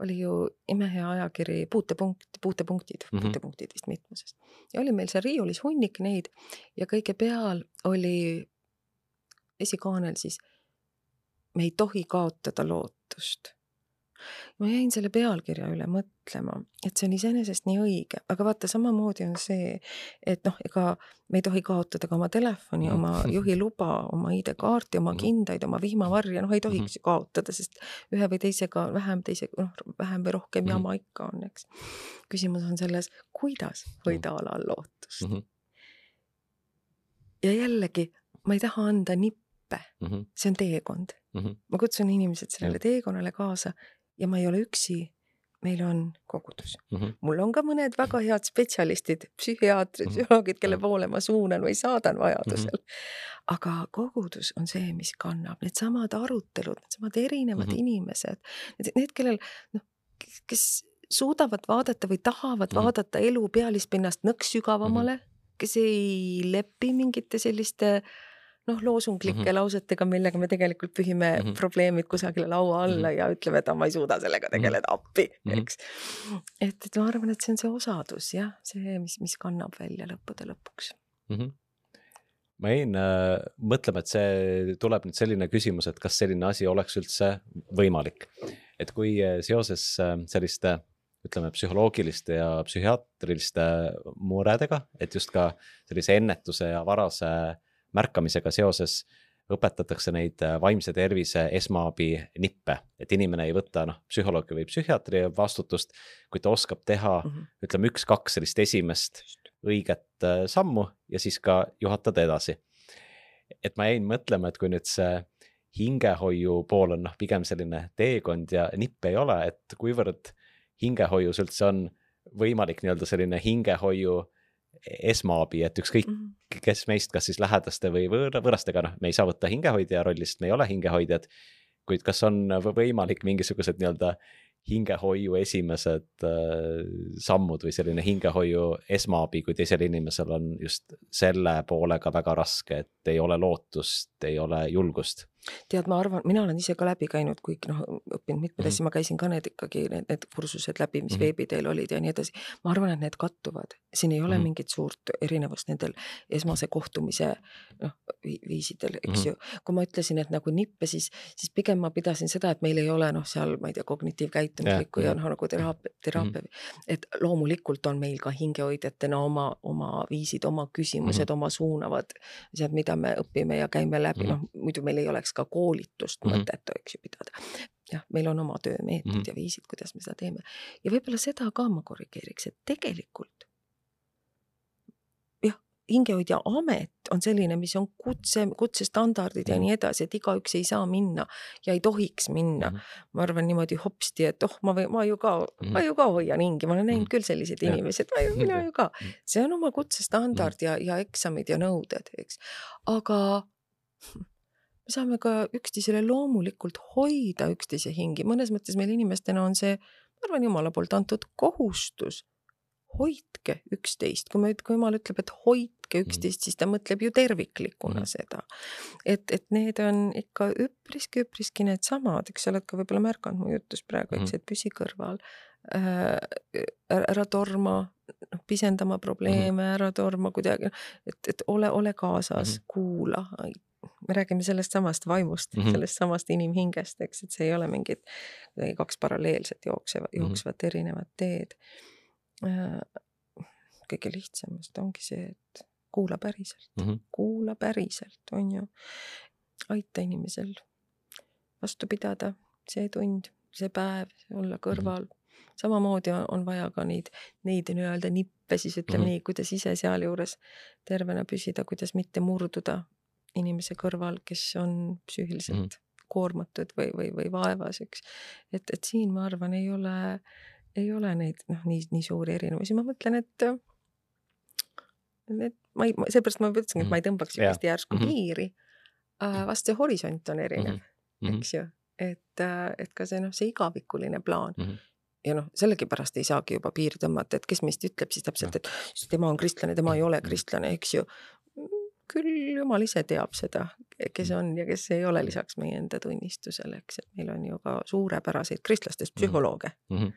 oli ju imehea ajakiri Puutepunkt, puutepunktid mm, -hmm. puutepunktid vist mitmuses. ja oli meil seal riiulis hunnik neid ja kõige peal oli esikaanel siis me ei tohi kaotada lootust ma jäin selle pealkirja üle mõtlema, et see on iseenesest nii õige, aga vaata, samamoodi on see, et noh, ega me ei tohi kaotada ka oma telefoni, oma juhiluba, oma ID-kaarti, oma kindaid, oma vihmavarje, noh, ei tohiks ju kaotada, sest ühe või teisega vähem, teisega noh, vähem või rohkem jama ikka on, eks. küsimus on selles, kuidas hoida alal lootust mm. -hmm. ja jällegi, ma ei taha anda nippe mm, see on teekond mm. -hmm. ma kutsun inimesed sellele teekonnale kaasa ja ma ei ole üksi. meil on kogudus mm. -hmm. mul on ka mõned väga head spetsialistid, psühhiaatrid, Mhm. psühholoogid, kelle poole ma suunan või saadan vajadusel Mhm. aga kogudus on see, mis kannab, needsamad arutelud, needsamad erinevad Mhm. inimesed, need, kellel noh, kes suudavad vaadata või tahavad Mhm. vaadata elu pealispinnast nõks sügavamale, kes ei lepi mingite selliste noh, loosunglike Mhm. lausetega, millega me tegelikult pühime Mhm. probleemid kusagile laua alla Mhm. ja ütleme, et "Ah, ma ei suuda sellega tegeleda, appi, Mhm. eks. et, et ma arvan, et see on see osadus jah, see, mis, mis kannab välja lõppude lõpuks. mm. -hmm. ma jäin äh, mõtlema, et see tuleb nüüd selline küsimus, et kas selline asi oleks üldse võimalik. et kui äh, seoses äh, selliste ütleme, psühholoogiliste ja psühhiaatriliste muredega, et just ka sellise ennetuse ja varase märkamisega seoses õpetatakse neid äh, vaimse tervise esmaabi nippe, et inimene ei võta noh, psühholoogi või psühhiaatri vastutust, kui ta oskab teha Mhm. ütleme, üks-kaks sellist esimest õiget äh, sammu ja siis ka juhatada edasi. et ma jäin mõtlema, et kui nüüd see hingehoiu pool on noh, pigem selline teekond ja nippe ei ole, et kuivõrd hingehoius üldse on võimalik nii-öelda selline hingehoiu esmaabi, et ükskõik Mhm. kes meist, kas siis lähedaste või võõra, võõrastega, noh, me ei saa võtta hingehoidja rolli, sest me ei ole hingehoidjad. kuid kas on võimalik mingisugused nii-öelda hingehoiu esimesed äh, sammud või selline hingehoiu esmaabi, kui teisel inimesel on just selle poolega väga raske, et ei ole lootust, ei ole julgust tead, ma arvan, mina olen ise ka läbi käinud, kuigi noh, õppinud mitmeid Mhm. asju, ma käisin ka need ikkagi need, need kursused läbi, mis Mhm. veebi teel olid ja nii edasi. ma arvan, et need kattuvad, siin ei ole Mhm. mingit suurt erinevust nendel esmase kohtumise noh, viisidel, eks Mhm. ju. kui ma ütlesin, et nagu nippe, siis, siis pigem ma pidasin seda, et meil ei ole noh, seal ma ei tea, kognitiivkäitumuslikku Jah, ja jah. noh, nagu teraapia, teraapia, et loomulikult on meil ka hingehoidjatena oma, oma viisid, oma küsimused Mhm. oma suunavad asjad, mida me õpime ja käime läbi, Mhm. noh muidu meil ei oleks ka koolitust Mhm. mõtet, eks ju, pidada. jah, meil on oma töömeetod Mhm. ja viisid, kuidas me seda teeme. ja võib-olla seda ka ma korrigeeriks, et tegelikult jah, hingehoidja amet on selline, mis on kutse, kutsestandardid ja Mhm. nii edasi, et igaüks ei saa minna ja ei tohiks minna. Mhm. ma arvan niimoodi hopsti, et oh, ma ma ju ka Mhm. ma ju ka hoian hingi, ma olen näinud Mhm. küll selliseid inimesi, et ma ju, mina ju ka. Mhm. see on oma kutsestandard ja, ja eksamid ja nõuded, eks. aga me saame ka üksteisele loomulikult hoida üksteise hingi, mõnes mõttes meil inimestena on see, ma arvan, jumala poolt antud kohustus. hoidke üksteist, kui me, kui jumal ütleb, et hoidke üksteist, siis ta mõtleb ju terviklikuna Mhm. seda. et, et need on ikka üpriski, üpriski needsamad, eks sa oled ka võib-olla märganud mu jutust praegu, eks, Mhm. et püsi kõrval äh,. ära, torma, noh, pisendama probleeme, ära torma kuidagi, et, et ole, ole kaasas Mhm. kuula, me räägime sellest samast vaimust mm, Mhm. -hmm. sellest samast inimhingest, eks, et see ei ole mingid kuidagi kaks paralleelset jooksevat, Mhm. jooksvat erinevat teed. kõige lihtsam just ongi see, et kuula päriselt mm, Mhm. -hmm. kuula päriselt, on ju. aita inimesel vastu pidada, see tund, see päev, olla kõrval mm. -hmm. samamoodi on, on vaja ka neid, neid nii-öelda nippe siis ütleme mm Mhm. -hmm. nii, kuidas ise sealjuures tervena püsida, kuidas mitte murduda inimese kõrval, kes on psüühiliselt mm Mhm. -hmm. koormatud või, või, või vaevas, eks. et, et siin ma arvan, ei ole, ei ole neid noh, nii, nii suuri erinevusi, ma mõtlen, et et ma ei, seepärast ma ütlesingi, et ma ei tõmbaks Jaa. hästi järsku Mhm. piiri. vast see horisont on erinev mm, Mhm. -hmm. eks ju, et, et ka see noh, see igavikuline plaan Mhm. ja noh, sellegipärast ei saagi juba piiri tõmmata, et kes meist ütleb siis täpselt, et tema on kristlane, tema ei ole kristlane, eks ju. Küll jumal ise teab seda, kes on ja kes ei ole lisaks meie enda tunnistusele, eks, et meil on ju ka suurepäraseid kristlastest psühholooge mm. -hmm.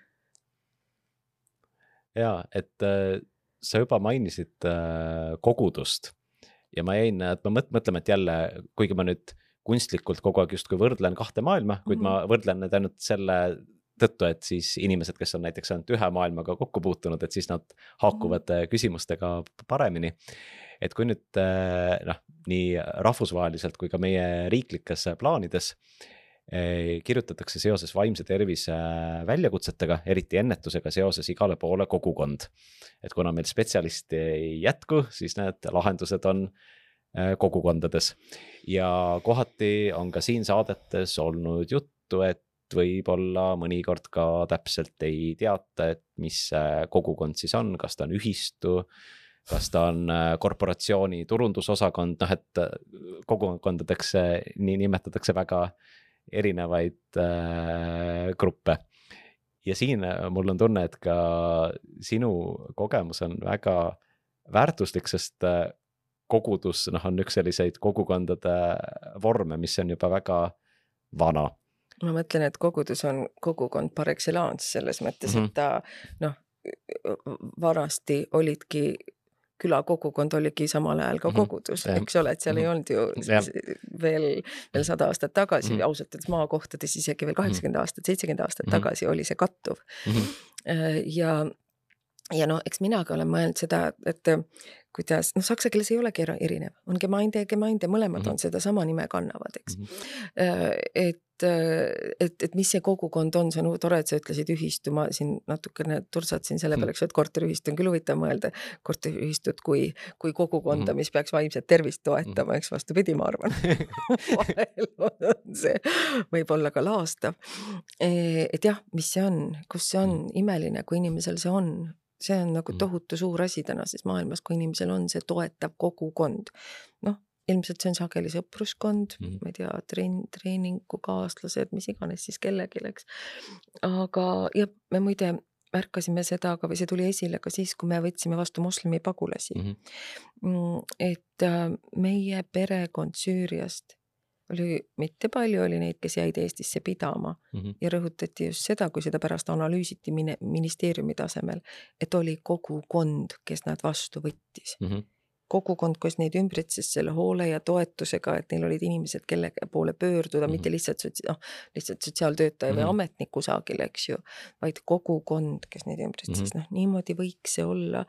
ja et äh, sa juba mainisid äh, kogudust ja ma jäin, et ma mõt-, mõtlema, et jälle, kuigi ma nüüd kunstlikult kogu aeg justkui võrdlen kahte maailma, kuid mm -hmm. ma võrdlen need ainult selle tõttu, et siis inimesed, kes on näiteks ainult ühe maailmaga kokku puutunud, et siis nad haakuvad mm -hmm. küsimustega paremini. et kui nüüd noh, nii rahvusvaheliselt kui ka meie riiklikes plaanides kirjutatakse seoses vaimse tervise väljakutsetega, eriti ennetusega seoses igale poole kogukond. et kuna meil spetsialisti ei jätku, siis need lahendused on kogukondades ja kohati on ka siin saadetes olnud juttu, et võib-olla mõnikord ka täpselt ei teata, et mis see kogukond siis on, kas ta on ühistu, kas ta on äh, korporatsiooni turundusosakond, noh et äh, kogukondadeks nii nimetatakse väga erinevaid äh, gruppe. ja siin äh, mul on tunne, et ka sinu kogemus on väga väärtuslik, sest kogudus, noh, on üks selliseid kogukondade vorme, mis on juba väga vana ma mõtlen, et kogudus on kogukond par excellence selles mõttes mm, -hmm. et ta noh, vanasti olidki külakogukond oligi samal ajal ka mhm. kogudus mm, -hmm. eks ole, et seal mm -hmm. ei olnud ju ja. veel, veel sada aastat tagasi mm -hmm. ausalt öeldes maakohtades isegi veel kaheksakümmend mhm. aastat, seitsekümmend aastat mm -hmm. tagasi oli see kattuv mm. -hmm. ja, ja noh, eks minagi olen mõelnud seda, et kuidas, noh, saksa keeles ei olegi erinev, on Gemeinde ja Gemeinde, mõlemad mm -hmm. on sedasama nime kannavad, eks mm. -hmm. et, et, et mis see kogukond on, see on tore, et sa ütlesid ühistu, ma siin natukene turtsatasin selle peale, eks ju, et korteriühistu on küll huvitav mõelda, korteriühistut kui, kui kogukonda, mhm. mis peaks vaimset tervist toetama, mhm. eks vastupidi, ma arvan vahel on see võib-olla ka laastav. E, et jah, mis see on, kus see on, imeline, kui inimesel see on see on nagu mm. tohutu suur asi tänases maailmas, kui inimesel on see toetav kogukond. noh, ilmselt see on sageli sõpruskond mm., ma ei tea, treen-, treeningukaaslased, mis iganes siis kellelgi, eks. aga, ja me muide märkasime seda ka või see tuli esile ka siis, kui me võtsime vastu moslemi pagulasi mhm. mm. -hmm. et äh, meie perekond Süüriast oli mitte palju, oli neid, kes jäid Eestisse pidama mm -hmm. ja rõhutati just seda, kui seda pärast analüüsiti mine, ministeeriumi tasemel, et oli kogukond, kes nad vastu võttis mm. -hmm kogukond, kes neid ümbritses selle hoole ja toetusega, et neil olid inimesed, kelle poole pöörduda mm, -hmm. mitte lihtsalt sotsi-, noh, lihtsalt sotsiaaltöötaja mm -hmm. või mhm. ametnik kusagil, eks ju, vaid kogukond, kes neid ümbritses mm, -hmm. noh, niimoodi võiks see olla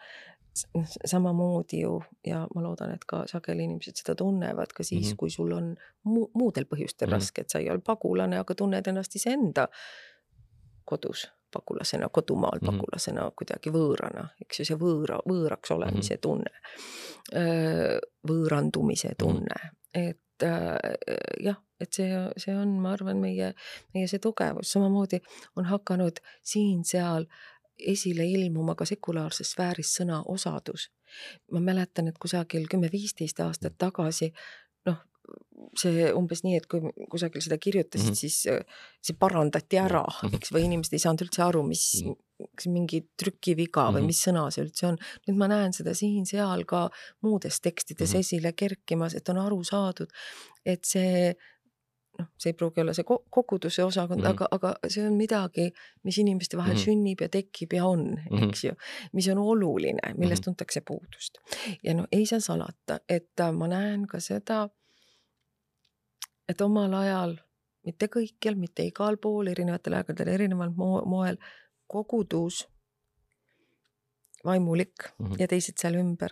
samamoodi ju ja ma loodan, et ka sageli inimesed seda tunnevad ka siis mm, -hmm. kui sul on mu muudel põhjustel mm -hmm. raske, et sa ei ole pagulane, aga tunned ennast iseenda kodus pagulasena, kodumaal mm -hmm. pagulasena kuidagi võõrana, eks ju, see võõra, võõraks olemise mm -hmm. tunne, võõrandumise mhm. tunne mm, -hmm. et jah, et see, see on, ma arvan, meie, meie see tugevus, samamoodi on hakanud siin-seal äh, esile ilmuma ka sekulaarses sfääris sõna osadus. ma mäletan, et kusagil kümme-viisteist aastat tagasi noh, see umbes nii, et kui kusagil seda kirjutasid mm, -hmm. siis äh, see parandati ära, eks, või inimesed ei saanud üldse aru, mis mm, -hmm. kas mingi trükiviga mm või mhm. mis sõna see üldse on. nüüd ma näen seda siin-seal ka muudes tekstides mm -hmm. esile kerkimas, et on aru saadud, et see noh, see ei pruugi olla see koguduse osakond mm, -hmm. aga, aga see on midagi, mis inimeste vahel mm -hmm. sünnib ja tekib ja on mm, -hmm. eks ju, mis on oluline, millest mm -hmm. tuntakse puudust. ja noh, ei saa salata, et äh, ma näen ka seda, et omal ajal, mitte kõikjal, mitte igal pool, erinevatel aegadel, erineval mo moel, kogudus, vaimulik mm -hmm. ja teised seal ümber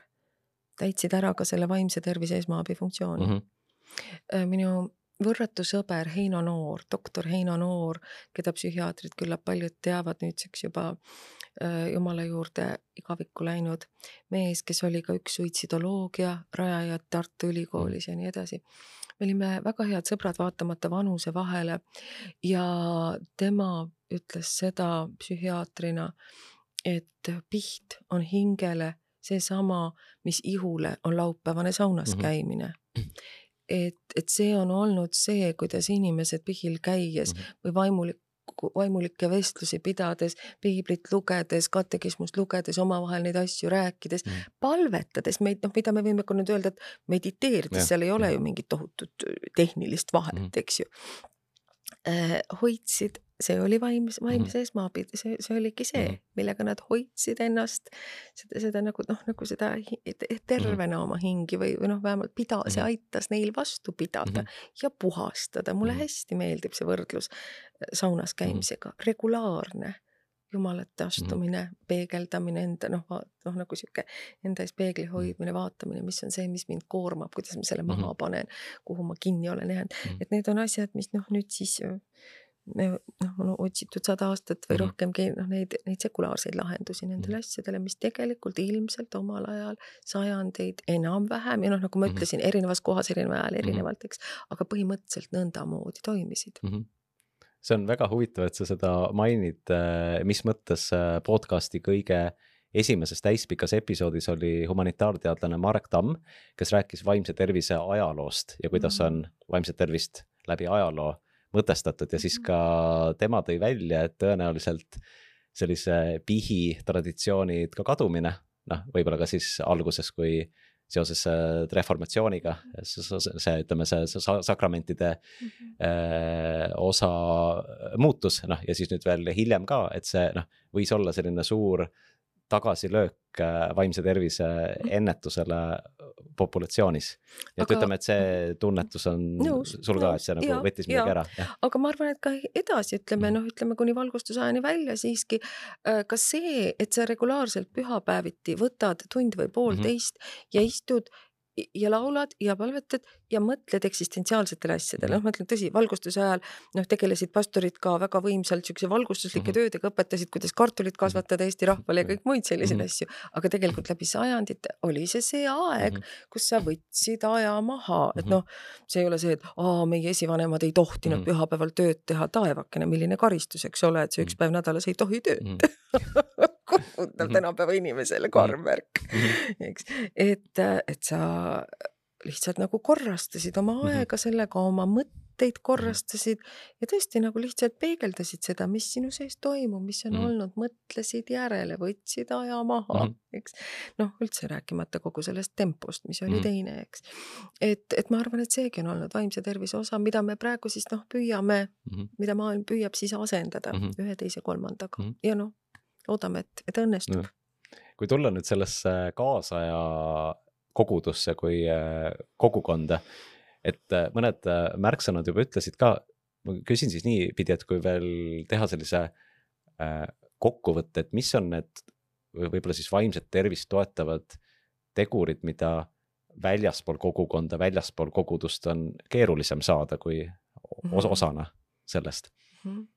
täitsid ära ka selle vaimse tervise esmaabi funktsiooni mm. -hmm. minu võrratu sõber Heino Noor, doktor Heino Noor, keda psühhiaatrid küllap paljud teavad nüüdseks juba äh, jumala juurde igavikku läinud mees, kes oli ka üks suitsidoloogia rajajad Tartu Ülikoolis ja nii edasi. me olime väga head sõbrad, vaatamata vanuse vahele ja tema ütles seda psühhiaatrina, et piht on hingele seesama, mis ihule on laupäevane saunas mm -hmm. käimine et, et see on olnud see, kuidas inimesed pihil käies mm -hmm. või vaimulik vaimulikke vestlusi pidades, piiblit lugedes, katekismust lugedes, omavahel neid asju rääkides mm., palvetades meid, noh, mida me võime ka nüüd öelda, et mediteerides, seal ei ole ju mingit tohutut tehnilist vahet mm, eks ju äh,. hoidsid see oli vaims, vaimse mm esmaabi, see, see oligi see mm, millega nad hoidsid ennast, seda, seda nagu noh, nagu seda tervena oma hingi või, või noh, vähemalt pida- mm, see aitas neil vastu pidada mm ja puhastada. mulle mm hästi meeldib see võrdlus äh, saunas käimisega mm, regulaarne jumalate astumine mm, -hmm. peegeldamine enda noh, noh nagu sihuke enda ees peegli mhm. hoidmine, vaatamine, mis on see, mis mind koormab, kuidas ma selle maha mm -hmm. panen, kuhu ma kinni olen jäänud mm, -hmm. et need on asjad, mis noh, nüüd siis me noh, on otsitud sada aastat või mm -hmm. rohkemgi noh, neid, neid sekulaarseid lahendusi nendele mm -hmm. asjadele, mis tegelikult ilmselt omal ajal sajandeid enam-vähem ja noh, nagu ma mm -hmm. ütlesin, erinevas kohas, erineval ajal mhm. erinevalt, eks, aga põhimõtteliselt nõndamoodi toimisid mm. -hmm see on väga huvitav, et sa seda mainid, mis mõttes podcast'i kõige esimeses täispikas episoodis oli humanitaarteadlane Marek Tamm, kes rääkis vaimse tervise ajaloost ja kuidas mm. on vaimset tervist läbi ajaloo mõtestatud ja siis ka tema tõi välja, et tõenäoliselt sellise pihi traditsioonid ka kadumine, noh, võib-olla ka siis alguses, kui seoses äh, reformatsiooniga, see, ütleme, see, see sakramentide mm -hmm. äh, osa muutus, noh, ja siis nüüd veel hiljem ka, et see noh, võis olla selline suur tagasilöök äh, vaimse tervise mm. ennetusele populatsioonis. et aga... ütleme, et see tunnetus on nõus, sul ka, et see nagu ja, võttis midagi ära. aga ma arvan, et ka edasi ütleme mm. noh, ütleme kuni valgustusajani välja siiski äh, ka see, et sa regulaarselt pühapäeviti võtad tund või poolteist mm -hmm. ja istud ja laulad ja palvetad ja mõtled eksistentsiaalsetele asjadele, noh, ma ütlen tõsi, valgustuse ajal noh, tegelesid pastorid ka väga võimsalt siukse valgustuslike mm -hmm. töödega, õpetasid, kuidas kartulit mhm. kasvatada Eesti rahvale ja kõik muid selliseid mm -hmm. asju. aga tegelikult läbi sajandite oli see see aeg mm, -hmm. kus sa võtsid aja maha, et mhm. noh, see ei ole see, et aa, meie esivanemad ei tohtinud mm -hmm. pühapäeval tööd teha, taevakene, milline karistus, eks ole, et sa üks mhm. päev nädalas ei tohi tööd mm. -hmm kohutav tänapäeva inimesele karm värk, eks, et, et sa lihtsalt nagu korrastasid oma mhm. aega sellega, oma mõtteid korrastasid ja tõesti nagu lihtsalt peegeldasid seda, mis sinu sees toimub, mis on mm -hmm. olnud, mõtlesid järele, võtsid aja maha mm, -hmm. eks. noh, üldse rääkimata kogu sellest tempost, mis oli mm -hmm. teine, eks. et, et ma arvan, et seegi on olnud vaimse tervise osa, mida me praegu siis noh, püüame mm, -hmm. mida maailm püüab siis asendada mm -hmm. ühe, teise, kolmandaga mm -hmm. ja noh, loodame, et, et õnnestub no.. kui tulla nüüd sellesse kaasaja kogudusse kui äh, kogukonda, et äh, mõned äh, märksõnad juba ütlesid ka, ma küsin siis niipidi, et kui veel teha sellise kokkuvõtte, et mis on need võib-olla siis vaimset tervist toetavad tegurid, mida väljaspool kogukonda, väljaspool kogudust on keerulisem saada kui os mhm. osana sellest mm? -hmm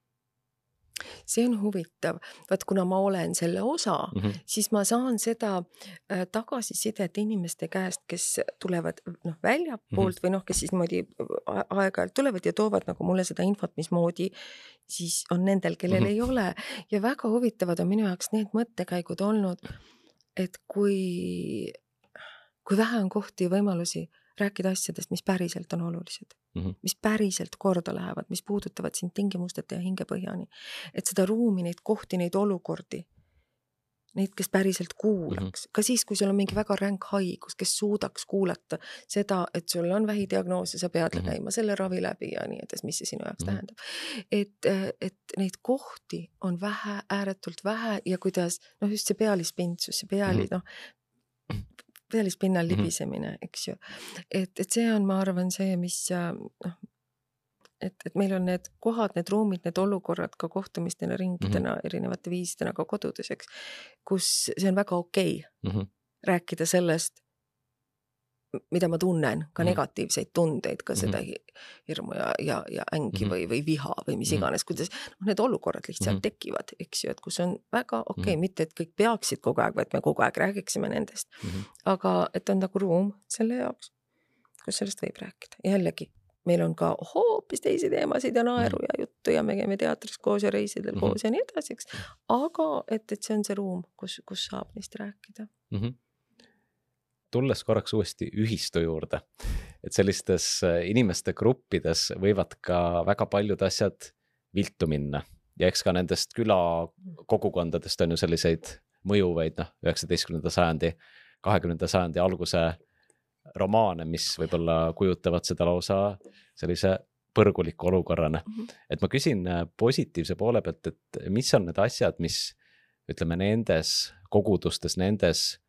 see on huvitav, vaat kuna ma olen selle osa mm, -hmm. siis ma saan seda äh, tagasisidet inimeste käest, kes tulevad noh, väljapoolt mm -hmm. või noh, kes siis niimoodi äh, aeg-ajalt tulevad ja toovad nagu mulle seda infot, mismoodi siis on nendel, kellel mm -hmm. ei ole ja väga huvitavad on minu jaoks need mõttekäigud olnud, et kui, kui vähe on kohti ja võimalusi rääkida asjadest, mis päriselt on olulised mm, -hmm. mis päriselt korda lähevad, mis puudutavad sind tingimusteta ja hingepõhjani. et seda ruumi, neid kohti, neid olukordi, neid, kes päriselt kuulaks mm, -hmm. ka siis, kui sul on mingi väga ränk haigus, kes suudaks kuulata seda, et sul on vähidiagnoos ja sa pead mm -hmm. käima selle ravi läbi ja nii edasi, mis see sinu jaoks mm -hmm. tähendab. et, et neid kohti on vähe, ääretult vähe ja kuidas noh, just see pealispindsus, see peali mm -hmm. noh pealispinnal mhm. libisemine mm, -hmm. eks ju. et, et see on, ma arvan, see, mis noh, et, et meil on need kohad, need ruumid, need olukorrad ka kohtumistena, ringidena mm, -hmm. erinevate viisidena ka kodudes, eks, kus see on väga okei okay mm -hmm. rääkida sellest mida ma tunnen, ka mm. negatiivseid tundeid, ka seda -hmm. hirmu ja, ja, ja ängi mm või, või viha või mis mhm. iganes, kuidas noh, need olukorrad lihtsalt mm tekivad, eks ju, et kus on väga okei okay, mm, mitte et kõik peaksid kogu aeg, vaid me kogu aeg räägiksime nendest mm. aga et on nagu ruum selle jaoks, kus sellest võib rääkida, jällegi meil on ka hoopis teisi teemasid ja naeru -hmm. ja juttu ja me käime teatris koos ja reisidel mm -hmm. koos ja nii edasi, eks. aga et, et see on see ruum, kus, kus saab neist rääkida mm. -hmm tulles korraks uuesti ühistu juurde, et sellistes äh, inimeste gruppides võivad ka väga paljud asjad viltu minna ja eks ka nendest külakogukondadest on ju selliseid mõjuvaid, noh, üheksateistkümnenda sajandi, kahekümnenda sajandi alguse romaane, mis võib-olla kujutavad seda lausa sellise põrguliku olukorrana mm. -hmm. et ma küsin äh, positiivse poole pealt, et mis on need asjad, mis ütleme nendes kogudustes, nendes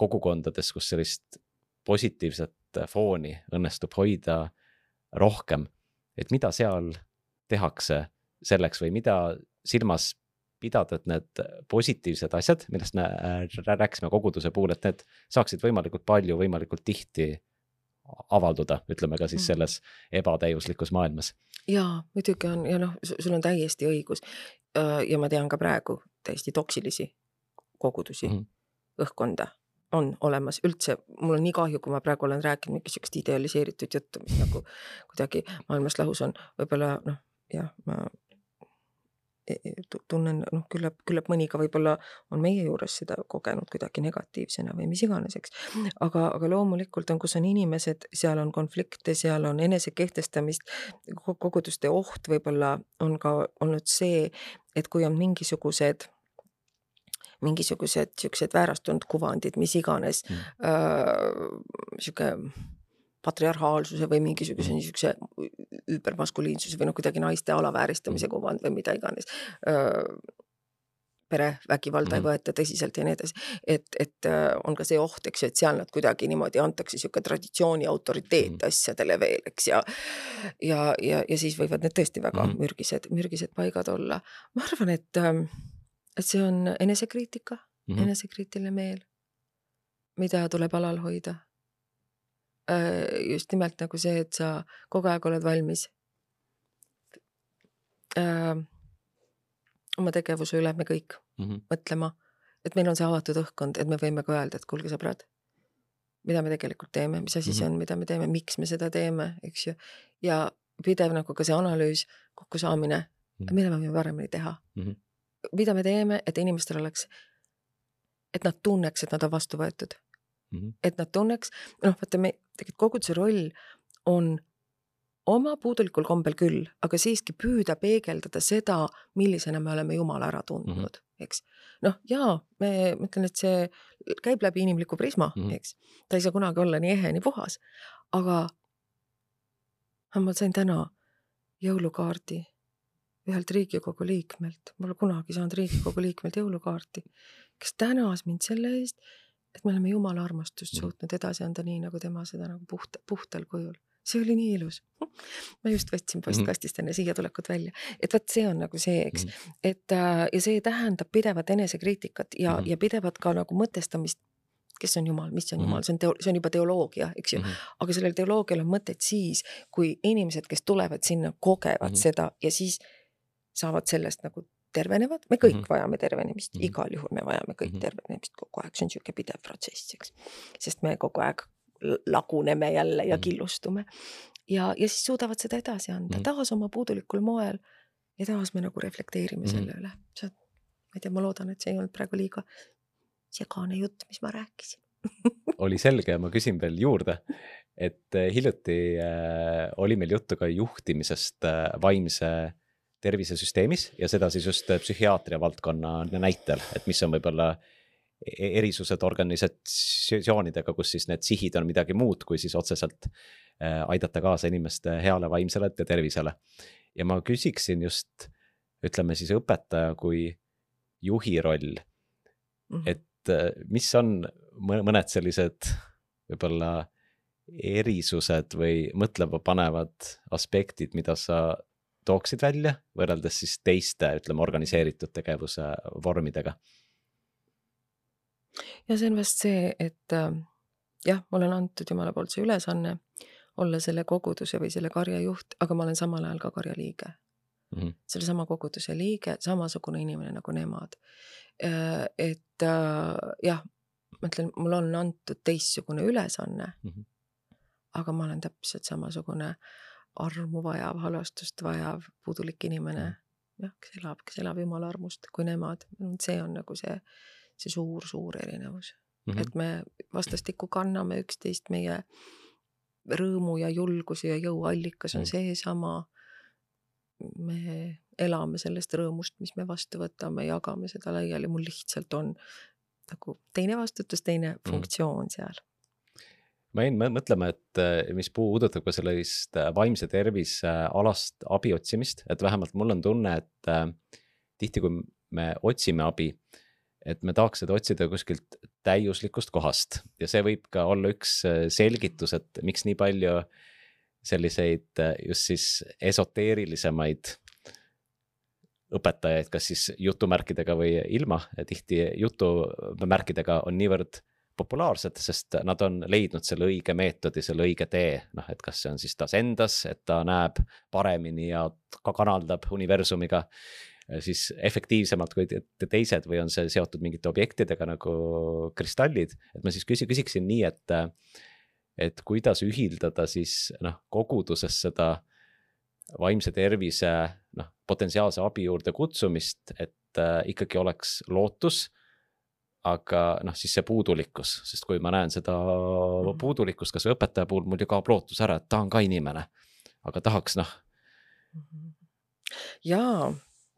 kogukondades, kus sellist positiivset fooni õnnestub hoida rohkem, et mida seal tehakse selleks või mida silmas pidada, et need positiivsed asjad, millest me rääkisime koguduse puhul, et need saaksid võimalikult palju, võimalikult tihti avalduda, ütleme ka siis mm. selles ebatäiuslikus maailmas. jaa, muidugi on ja noh, sul on täiesti õigus. ja ma tean ka praegu täiesti toksilisi kogudusi mm, -hmm. õhkkonda on olemas üldse, mul on nii kahju, kui ma praegu olen rääkinud mingit sihukest idealiseeritud juttu, mis nagu kuidagi maailmast lahus on, võib-olla noh, jah, ma e- e- tu- tunnen, noh, küllap, küllap mõni ka võib-olla on meie juures seda kogenud kuidagi negatiivsena või mis iganes, eks. aga, aga loomulikult on, kus on inimesed, seal on konflikte, seal on enesekehtestamist, ko- koguduste oht võib-olla on ka olnud see, et kui on mingisugused mingisugused siuksed väärastunud kuvandid, mis iganes Mm. äh, sihuke patriarhaalsuse või mingisuguse Mhm. niisuguse hüpermaskuliinsuse või noh, kuidagi naiste alavääristamise Mhm. kuvand või mida iganes. perevägivalda ei Mhm. võeta tõsiselt ja nii edasi, et, et äh, on ka see oht, eks ju, et seal nad kuidagi niimoodi antakse sihuke traditsiooni autoriteet Mhm. asjadele veel, eks ja. ja, ja, ja siis võivad need tõesti väga Mhm. mürgised, mürgised paigad olla. ma arvan, et, ähm, et see on enesekriitika Mhm. enesekriitiline meel, mida tuleb alal hoida. just nimelt nagu see, et sa kogu aeg oled valmis öö, oma tegevuse üle me kõik Mhm. mõtlema, et meil on see avatud õhkkond, et me võime ka öelda, et kuulge, sõbrad, mida me tegelikult teeme, mis asi see Mhm. on, mida me teeme, miks me seda teeme, eks ju. ja pidev nagu ka see analüüs, kokkusaamine, Mhm. mida me võime paremini teha Mhm. Mida me teeme, et inimestel oleks, et nad tunneks, et nad on vastu võetud Mhm. et nad tunneks, noh, vaata me, tegelikult koguduse roll on oma puudulikul kombel küll, aga siiski püüda peegeldada seda, millisena me oleme Jumala ära tundnud mm, -hmm. eks. noh, jaa, me, ma ütlen, et see käib läbi inimliku prisma mm. -hmm. eks. ta ei saa kunagi olla nii ehe, nii puhas, aga ma sain täna jõulukaardi ühelt Riigikogu liikmelt, ma pole kunagi saanud Riigikogu liikmelt jõulukaarti, kes tänas mind selle eest, et me oleme Jumala armastust Mhm. suutnud edasi anda nii, nagu tema seda nagu puht, puhtal kujul. see oli nii ilus. ma just võtsin postkastist enne siia tulekut välja, et vot see on nagu see, eks, et äh, ja see tähendab pidevat enesekriitikat ja mm, -hmm. ja pidevat ka nagu mõtestamist kes on Jumal, mis on Jumal, see on teo-, see on juba teoloogia, eks ju mm. -hmm. aga sellel teoloogial on mõtet siis, kui inimesed, kes tulevad sinna, kogevad mm -hmm. seda ja siis saavad sellest nagu tervenevad, me kõik mm -hmm. vajame tervenemist mm, -hmm. igal juhul me vajame kõik mm -hmm. tervenemist kogu aeg, see on niisugune pidev protsess, eks. sest me kogu aeg laguneme jälle ja killustume. ja, ja siis suudavad seda edasi anda mm -hmm. taas oma puudulikul moel ja taas me nagu reflekteerime mm -hmm. selle üle. see on, ma ei tea, ma loodan, et see ei olnud praegu liiga segane jutt, mis ma rääkisin oli selge ma küsin veel juurde, et hiljuti äh, oli meil juttu ka juhtimisest äh, vaimse tervisesüsteemis ja seda siis just psühhiaatria valdkonna näitel, et mis on võib-olla erisused organisatsioonidega, kus siis need sihid on midagi muud, kui siis otseselt äh, aidata kaasa inimeste heale vaimsele tervisele. ja ma küsiksin just, ütleme siis õpetaja kui juhi roll mm, -hmm. et äh, mis on mõned sellised võib-olla erisused või mõtlema panevad aspektid, mida sa tooksid välja võrreldes siis teiste, ütleme, organiseeritud tegevuse vormidega? ja see on vast see, et äh, jah, mulle on antud Jumala poolt see ülesanne olla selle koguduse või selle karja juht, aga ma olen samal ajal ka karja liige mm -hmm.. sellesama koguduse liige, samasugune inimene nagu nemad. et äh, jah, ma ütlen, mul on antud teistsugune ülesanne mm. -hmm. aga ma olen täpselt samasugune armu vajav, halastust vajav, puudulik inimene mm. jah, kes elab, kes elab Jumala armust, kui nemad, see on nagu see see suur-suur erinevus mm, -hmm. et me vastastikku kanname üksteist, meie rõõmu ja julguse ja jõu allikas on mm seesama. me elame sellest rõõmust, mis me vastu võtame, jagame seda laiali, mul lihtsalt on nagu teine vastutus, teine mm funktsioon seal ma jäin mõtlema, et mis puudutab ka sellist vaimse tervise alast abi otsimist, et vähemalt mul on tunne, et tihti, kui me otsime abi et me tahaks seda otsida kuskilt täiuslikust kohast. Ja see võib ka olla üks selgitus, et miks nii palju selliseid just siis esoteerilisemaid õpetajaid, kas siis jutumärkidega või ilma, tihti jutumärkidega on niivõrd populaarsed, sest nad on leidnud selle õige meetodi, selle õige tee, noh, et kas see on siis tas endas, et ta näeb paremini ja ka kanaldab universumiga siis efektiivsemalt kui teised või on see seotud mingite objektidega nagu kristallid, et ma siis küsi-, küsiksin nii, et, et kuidas ühildada siis noh, koguduses seda vaimse tervise noh, potentsiaalse abi juurde kutsumist, et äh, ikkagi oleks lootus aga noh, siis see puudulikkus, sest kui ma näen seda Mhm. puudulikkust kasvõi õpetaja puhul, mul ju kaob lootus ära, et ta on ka inimene. aga tahaks noh, jaa,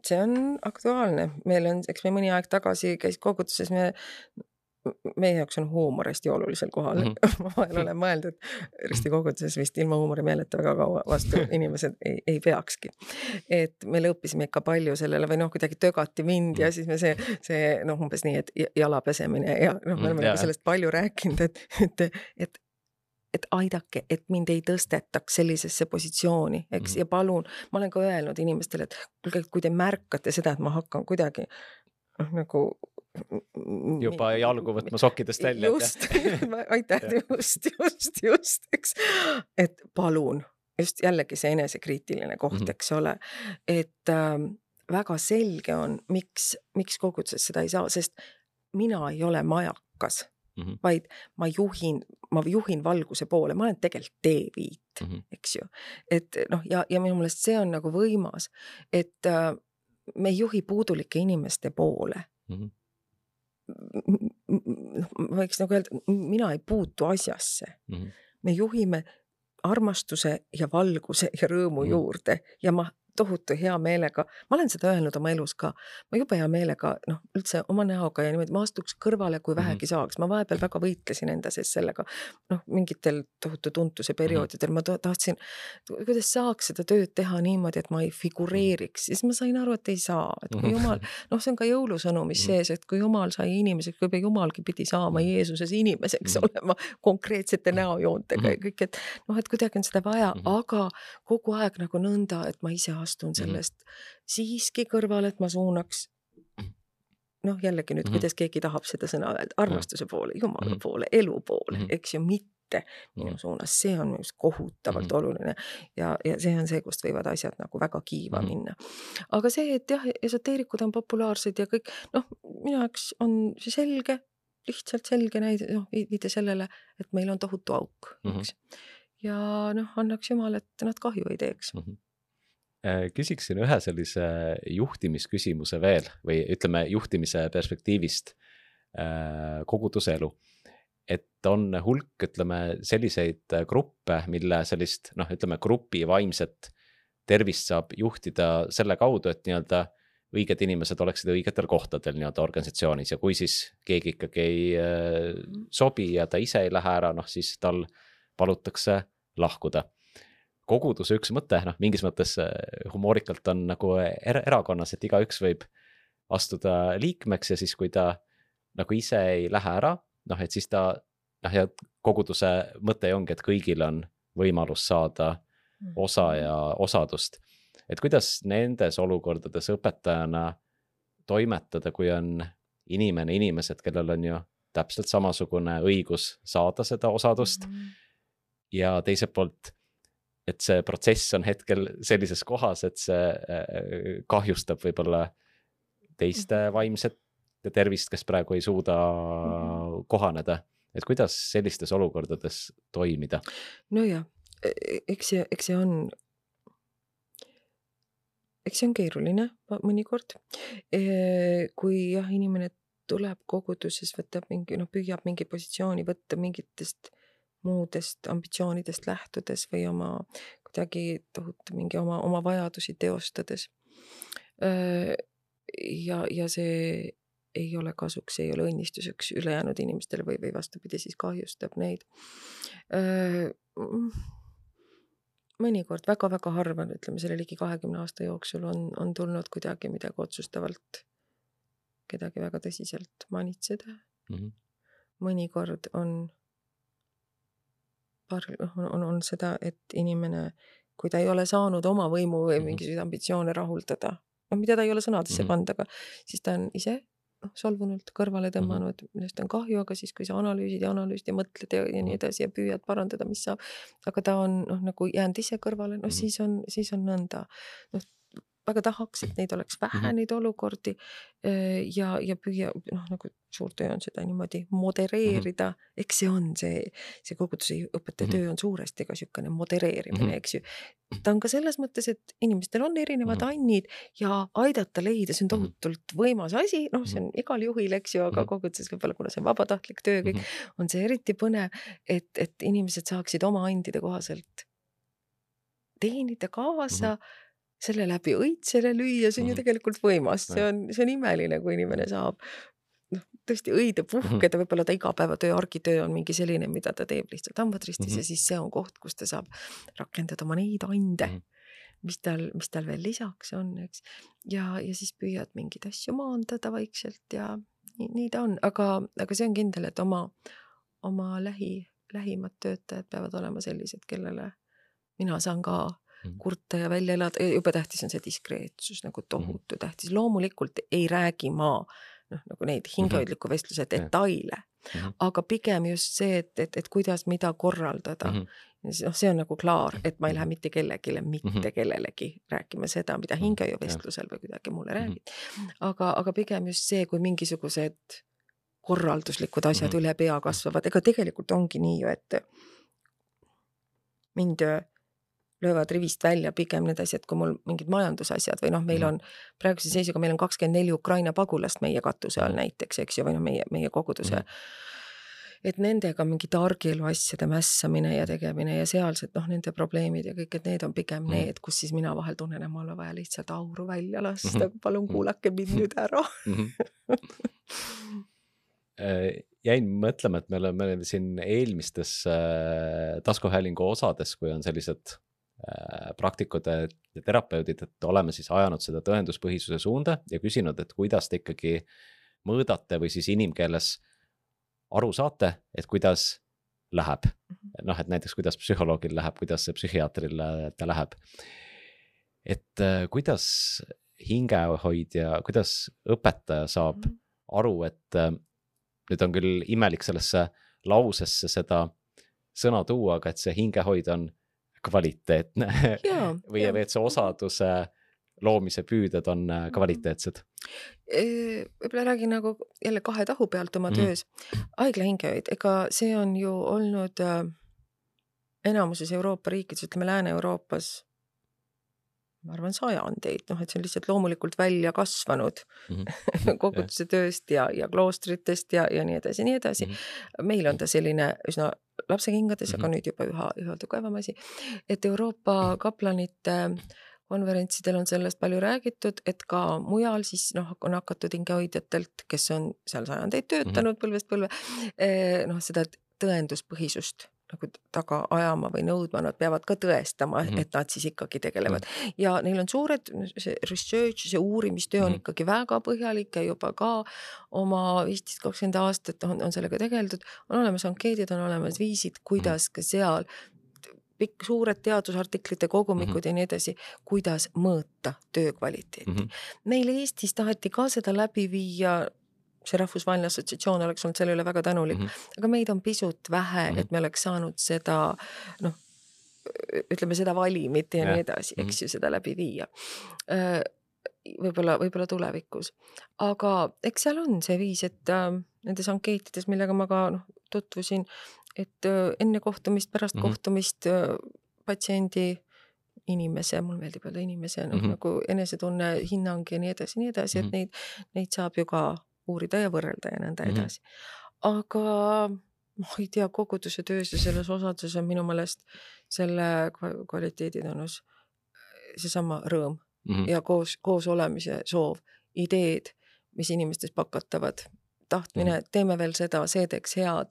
see on aktuaalne, meil on, eks me mõni aeg tagasi käis koguduses, me meie jaoks on huumor hästi olulisel kohal mm. Mhm. -hmm. vahel olen mõelnud, ristikoguduses vist ilma huumorimeeleta väga kaua vastu inimesed ei, ei peakski. et me lõppisime ikka palju sellele või noh, kuidagi tögati mind ja siis me see, see noh, umbes nii, et jala pesemine ja noh, me oleme Mm, jaa. nagu sellest palju rääkinud, et, et, et et aidake, et mind ei tõstetaks sellisesse positsiooni, eks Mhm. ja palun, ma olen ka öelnud inimestele, et kuulge, et kui te märkate seda, et ma hakkan kuidagi noh, nagu juba jalgu võtma sokkidest välja. just, aitäh, just, just, just, eks. et palun, just jällegi see enesekriitiline koht mm. -hmm. eks ole, et äh, väga selge on, miks, miks koguduses seda ei saa, sest mina ei ole majakas mm. -hmm. vaid ma juhin, ma juhin valguse poole, ma olen tegelikult teeviit mm. -hmm. eks ju. et noh, ja, ja minu meelest see on nagu võimas, et äh, me ei juhi puudulike inimeste poole noh, ma võiks nagu öelda, mina ei puutu asjasse. Mhm. me juhime armastuse ja valguse ja rõõmu Mhm. juurde ja ma tohutu hea meelega, ma olen seda öelnud oma elus ka, ma jube hea meelega noh, üldse oma näoga ja niimoodi, ma astuks kõrvale, kui vähegi saaks, ma vahepeal väga võitlesin enda sees sellega. noh, mingitel tohutu tuntuse perioodidel. Ma tahtsin, kuidas saaks seda tööd teha niimoodi, et ma ei figureeriks, siis ma sain aru, et ei saa, et kui jumal, noh, see on ka jõulusõnumis sees, et kui jumal sai inimeseks, võib-olla jumalgi pidi saama Jeesuses inimeseks olema konkreetsete näojoontega ja kõik, et noh, et kuidagi on seda vaja, aga kogu aeg nagu nõnda, et ma ise astun sellest siiski kõrvale, et ma suunaks noh, jällegi nüüd, Mhm. kuidas keegi tahab seda sõna öelda, armastuse poole, jumala Mhm. poole, elu poole, Mhm. eks ju, mitte minu Mhm. suunas, see on minu arust kohutavalt Mhm. oluline ja, ja see on see, kust võivad asjad nagu väga kiiva Mhm. minna. aga see, et jah, esoteerikud on populaarsed ja kõik, noh, minu jaoks on see selge, lihtsalt selge näide, noh, viide sellele, et meil on tohutu auk, Mhm. eks. ja noh, annaks jumal, et nad kahju ei teeks. Äh, küsiksin ühe sellise juhtimisküsimuse veel või ütleme juhtimise perspektiivist äh, koguduse elu. et on hulk, ütleme selliseid gruppe, mille sellist noh, ütleme grupi vaimset tervist saab juhtida selle kaudu, et nii-öelda õiged inimesed oleksid õigetel kohtadel nii-öelda organisatsioonis. Ja kui siis keegi ikkagi ei äh, sobi ja ta ise ei lähe ära, noh siis tal palutakse lahkuda koguduse üks mõte, noh, mingis mõttes äh, humoorikalt on nagu er erakonnas, et igaüks võib astuda liikmeks ja siis, kui ta nagu ise ei lähe ära, noh, et siis ta noh, ja koguduse mõte ongi, et kõigil on võimalus saada osa ja osadust. et kuidas nendes olukordades õpetajana toimetada, kui on inimene, inimesed, kellel on ju täpselt samasugune õigus saada seda osadust Mhm. ja teiselt poolt et see protsess on hetkel sellises kohas, et see äh, kahjustab võib-olla teiste Mhm. vaimset tervist, kes praegu ei suuda kohaneda. et kuidas sellistes olukordades toimida? nojah, eks see, eks see on, eks see on keeruline mõnikord. kui jah, inimene tuleb koguduses, võtab mingi, noh, püüab mingi positsiooni võtta mingitest muudest ambitsioonidest lähtudes või oma kuidagi tohutu mingi oma, oma vajadusi teostades. ja, ja see ei ole kasuks, ei ole õnnistuseks ülejäänud inimestele või, või vastupidi, siis kahjustab neid. mõnikord väga-väga harva, ütleme selle ligi kahekümne aasta jooksul on, on tulnud kuidagi midagi otsustavalt, kedagi väga tõsiselt manitseda mm. -hmm. mõnikord on on, on, on seda, et inimene, kui ta ei ole saanud oma võimu või Mhm. mingisuguseid ambitsioone rahuldada, noh, mida ta ei ole sõnadesse Mhm. pannud, aga siis ta on ise noh, solvunult kõrvale tõmmanud, millest on kahju, aga siis, kui sa analüüsid ja analüüsid ja mõtled ja, ja nii Mhm. edasi ja püüad parandada, mis saab, aga ta on noh, nagu jäänud ise kõrvale, noh Mhm. siis on, siis on nõnda. noh, väga tahaks, et neid oleks vähe mm, -hmm. neid olukordi ja, ja püüa noh, nagu suur töö on seda niimoodi modereerida mm, -hmm. eks see on see, see koguduse õpetaja mm -hmm. töö on suuresti ka niisugune modereerimine mm, -hmm. eks ju. ta on ka selles mõttes, et inimestel on erinevad mm -hmm. annid ja aidata leida, see on tohutult võimas asi, noh, see on igal juhil, eks ju, aga koguduses võib-olla, kuna see on vabatahtlik töö, kõik mm -hmm. on see eriti põnev, et, et inimesed saaksid oma andide kohaselt teenida kaasa mm. -hmm selle läbi õitsele lüüa, see on ju tegelikult võimas, see on, see on imeline, kui inimene saab noh, tõesti õide puhkeda, võib-olla ta igapäevatöö, argitöö on mingi selline, mida ta teeb lihtsalt hambad ristis mm -hmm. ja siis see on koht, kus ta saab rakendada oma neid ande mm, -hmm. mis tal, mis tal veel lisaks on, eks. ja, ja siis püüad mingeid asju maandada vaikselt ja nii, nii ta on, aga, aga see on kindel, et oma, oma lähi, lähimad töötajad peavad olema sellised, kellele mina saan ka. Kurta ja välja elada, jube tähtis on see diskreetsus nagu mhm. tohutu tähtis, loomulikult ei räägi ma noh, nagu neid mhm. hingehoidliku vestluse detaile mm, -hmm. aga pigem just see, et, et, et kuidas, mida korraldada mm. -hmm. noh, see on nagu klaar, et ma ei lähe mitte kellelegi, mitte mm -hmm. kellelegi rääkima seda, mida hingehoiuvestlusel või kuidagi mulle räägid aga, aga pigem just see, kui mingisugused korralduslikud asjad mm -hmm. üle pea kasvavad, ega tegelikult ongi nii ju, et mind löövad rivist välja pigem need asjad, kui mul mingid majandusasjad või noh, meil mhm. on praeguse seisuga meil on kakskümmend neli Ukraina pagulast meie katuse all mhm. näiteks, eks ju, või noh, meie, meie koguduse mm. -hmm. et nendega mingi targielu asjade mässamine ja tegemine ja sealsed noh, nende probleemid ja kõik, et need on pigem mm -hmm. need, kus siis mina vahel tunnen, et mul on vaja lihtsalt auru välja lasta mm, -hmm. palun kuulake mind nüüd ära. -hmm. jäin mõtlema, et me oleme, me oleme siin eelmistes äh, taskuhäälingu osades, kui on sellised Äh, praktikud ja terapeudid, et oleme siis ajanud seda tõenduspõhisuse suunda ja küsinud, et kuidas te ikkagi mõõdate või siis inimkeeles aru saate, et kuidas läheb. Mhm. noh, et näiteks kuidas psühholoogil läheb, kuidas psühhiaatril ta läheb. et äh, kuidas hingehoidja, kuidas õpetaja saab mhm. aru, et äh, nüüd on küll imelik sellesse lausesse seda sõna tuua, aga et see hingehoid on kvaliteetne või, või et see osaduse loomise püüded on äh, mhm. kvaliteetsed? võib-olla räägin nagu jälle kahe tahu pealt oma mm -hmm. töös. haigla hingehoid, ega see on ju olnud äh, enamuses Euroopa riikides, ütleme Lääne-Euroopas ma arvan, sajandeid, noh, et see on lihtsalt loomulikult välja kasvanud mm -hmm. koguduse tööst ja, ja kloostritest ja, ja nii edasi ja nii edasi mm. -hmm. meil on ta selline üsna lapsekingades mm, -hmm. aga mhm. nüüd juba üha, üha tugevam asi. et Euroopa kaplanite konverentsidel on sellest palju räägitud, et ka mujal siis noh, on hakatud hingehoidjatelt, kes on seal sajandeid töötanud mm -hmm. põlvest põlve, eh, noh, seda tõenduspõhisust nagu taga ajama või nõudma, nad peavad ka tõestama mm, -hmm. et nad siis ikkagi tegelevad mm. -hmm. ja neil on suured, see research, see uurimistöö on mm -hmm. ikkagi väga põhjalik ja juba ka oma viisteist, kakskümmend aastat on, on sellega tegeldud. on olemas ankeedid, on olemas viisid, kuidas ka seal pikk, suured teadusartiklite kogumikud mm -hmm. ja nii edasi, kuidas mõõta töö kvaliteeti mm. -hmm. meil Eestis taheti ka seda läbi viia see rahvusvaheline assotsiatsioon oleks olnud selle üle väga tänulik mm, -hmm. aga meid on pisut vähe mm, -hmm. et me oleks saanud seda noh, ütleme seda valimit ja, ja. nii edasi, eks mm -hmm. ju, seda läbi viia võib-olla, võib-olla tulevikus. aga eks seal on see viis, et äh, nendes ankeetides, millega ma ka noh, tutvusin, et äh, enne kohtumist, pärast mm -hmm. kohtumist äh, patsiendi inimese, mul meeldib öelda inimese noh mm -hmm. nagu enesetunne, hinnang ja nii edasi, nii edasi mm, -hmm. et neid, neid saab ju ka uurida ja võrrelda ja nõnda mm -hmm. edasi. aga ma ei tea, koguduse töös ja selles osaduses on minu meelest selle kvaliteeditunnus seesama rõõm mm -hmm. ja koos, koos olemise soov, ideed, mis inimestes pakatavad, tahtmine mm, -hmm. teeme veel seda, see teeks head.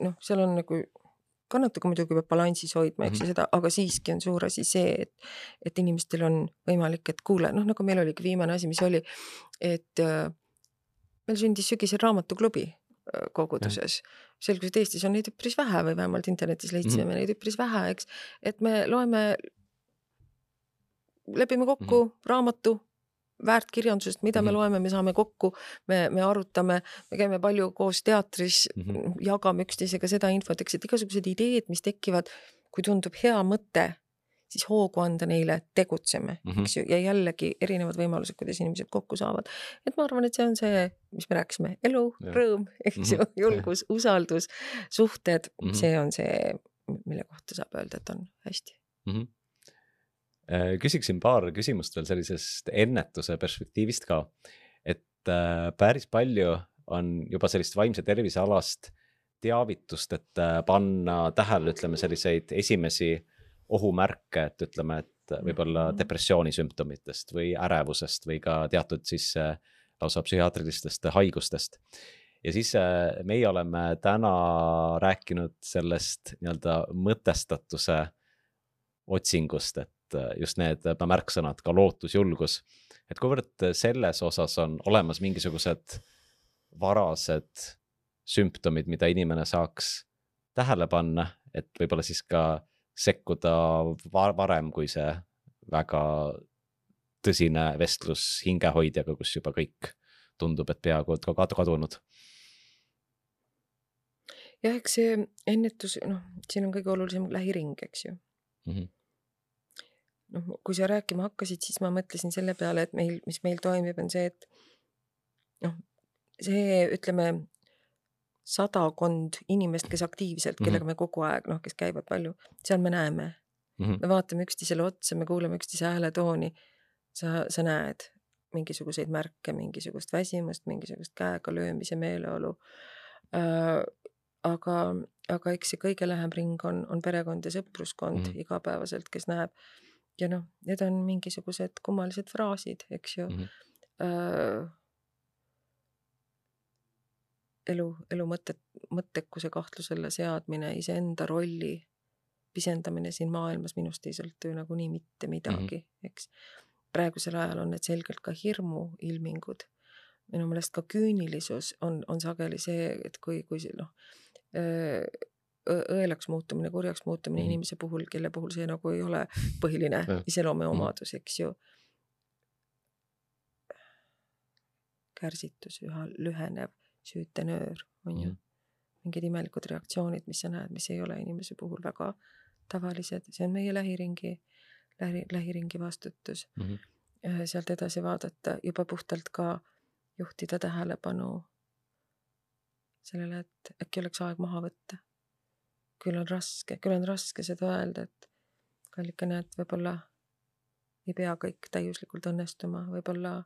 noh, seal on nagu ka natuke muidugi peab balansis hoidma, eks ju mm -hmm. seda, aga siiski on suur asi see, et, et inimestel on võimalik, et kuule, noh, nagu meil oligi viimane asi, mis oli, et äh, meil sündis sügisel raamatuklubi äh, koguduses. selgus, et Eestis on neid üpris vähe või vähemalt internetis leidsime mm -hmm. neid üpris vähe, eks, et me loeme, lepime kokku mm -hmm. raamatu väärtkirjandusest, mida me mhm. loeme, me saame kokku, me, me arutame, me käime palju koos teatris mm, -hmm. jagame üksteisega seda infot, eks, et igasugused ideed, mis tekivad, kui tundub hea mõte, siis hoogu anda neile, tegutseme mm. -hmm. eks ju, ja jällegi erinevad võimalused, kuidas inimesed kokku saavad. et ma arvan, et see on see, mis me rääkisime, elu, rõõm, eks ju Mhm., julgus, usaldus, suhted mm. -hmm. see on see, mille kohta saab öelda, et on hästi. Mhm. Äh, küsiksin paar küsimust veel sellisest ennetuse perspektiivist ka. et äh, päris palju on juba sellist vaimse tervise alast teavitust, et äh, panna tähele, ütleme selliseid esimesi ohumärke, et ütleme, et võib-olla Mhm. depressiooni sümptomitest või ärevusest või ka teatud siis äh, lausa psühhiaatrilistest haigustest. ja siis äh, meie oleme täna rääkinud sellest nii-öelda mõtestatuse otsingust, et äh, just need äh, märksõnad ka lootus, julgus. et kuivõrd selles osas on olemas mingisugused varased sümptomid, mida inimene saaks tähele panna, et võib-olla siis ka sekkuda va- varem, kui see väga tõsine vestlus hingehoidjaga, kus juba kõik tundub, et peaaegu et ka kad- kadunud jah, eks see ennetus, noh, siin on kõige olulisem lähiring, eks ju. mm. -hmm. Noh, kui sa rääkima hakkasid, siis ma mõtlesin selle peale, et meil, mis meil toimib, on see, et noh, see ütleme sadakond inimest, kes aktiivselt, kellega me kogu aeg noh, kes käivad palju, seal me näeme, Mm -hmm. me vaatame üksteisele otsa, me kuulame üksteise hääletooni. sa, sa näed mingisuguseid märke, mingisugust väsimust, mingisugust käega löömise meeleolu äh, aga, aga eks see kõige lähem ring on, on perekond ja sõpruskond mm. -hmm. igapäevaselt, kes näeb. Ja noh, need on mingisugused kummalised fraasid, eks ju Mhm. äh, elu, elu mõtet, mõttekuse kahtluse alla seadmine, iseenda rolli pisendamine siin maailmas minust ei sõltu ju nagunii mitte midagi mm, -hmm. eks. praegusel ajal on need selgelt ka hirmu ilmingud. minu meelest ka küünilisus on, on sageli see, et kui, kui noh, õelaks muutumine, kurjaks muutumine mm Mhm. inimese puhul, kelle puhul see nagu ei ole põhiline iseloomuomadus, eks ju. kärsitus, üha lühenev süütenöör, on ju Mhm. mingid imelikud reaktsioonid, mis sa näed, mis ei ole inimese puhul väga tavalised, see on meie lähiringi, lähi, lähiringi vastutus Mm -hmm. Sealt edasi vaadata, juba puhtalt ka juhtida tähelepanu sellele, et äkki oleks aeg maha võtta. Küll on raske, küll on raske seda öelda, et kallikene, et võib-olla ei pea kõik täiuslikult õnnestuma, võib-olla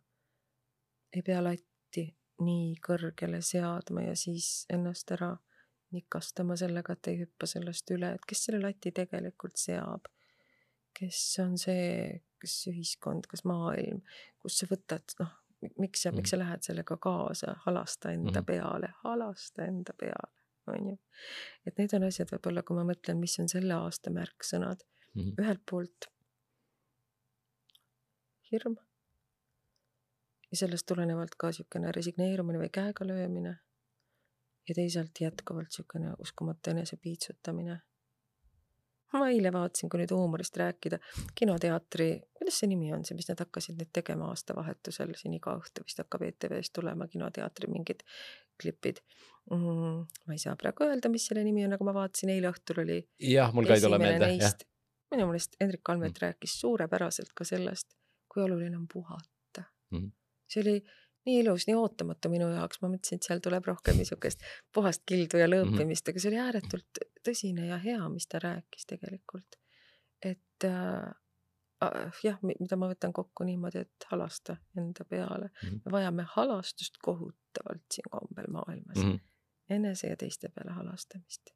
ei pea latti nii kõrgele seadma ja siis ennast ära nikastama sellega, et ei hüppa sellest üle, et kes selle lati tegelikult seab. kes on see, kas ühiskond, kas maailm, kus sa võtad, noh, miks sa mm., miks sa lähed sellega kaasa, halasta enda mm. Mhm. peale, halasta enda peale, on ju. et need on asjad võib-olla, kui ma mõtlen, mis on selle aasta märksõnad Mm -hmm. ühelt poolt hirm ja sellest tulenevalt ka niisugune resigneerumine või käega löömine. ja teisalt jätkuvalt niisugune uskumatu enesepiitsutamine. ma eile vaatasin, kui nüüd huumorist rääkida, kinoteatri, kuidas see nimi on, see, mis nad hakkasid nüüd tegema aastavahetusel siin iga õhtu vist hakkab ETV-s tulema kinoteatri mingid klipid mm,. ma ei saa praegu öelda, mis selle nimi on, aga ma vaatasin eile õhtul oli jah, mul ka ei tule meelde, jah. minu meelest Hendrik Almet mm. rääkis suurepäraselt ka sellest, kui oluline on puhata Mhm. see oli nii ilus, nii ootamatu minu jaoks, ma mõtlesin, et seal tuleb rohkem niisugust puhast kildu ja lõõpimist, aga see oli ääretult tõsine ja hea, mis ta rääkis tegelikult. et äh, jah, mida ma võtan kokku niimoodi, et halasta enda peale mm. Mhm. me vajame halastust kohutavalt siin kombel maailmas mm. Mhm. enese ja teiste peale halastamist.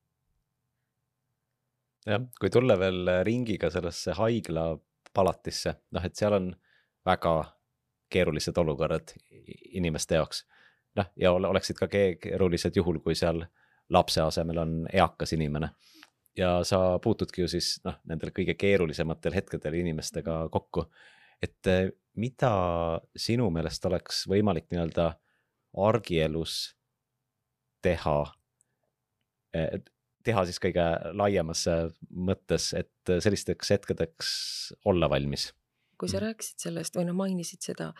jah, kui tulla veel ringiga sellesse haigla palatisse, noh, et seal on väga keerulised olukorrad inimeste jaoks. noh, ja ole- oleksid ka ke- keerulised juhul, kui seal lapse asemel on eakas inimene. Ja sa puutudki ju siis noh, nendel kõige keerulisematel hetkedel inimestega kokku. et eh, mida sinu meelest oleks võimalik nii-öelda argielus teha? teha siis kõige laiemas mõttes, et sellisteks hetkedeks olla valmis kui sa Mhm. rääkisid sellest või noh, mainisid seda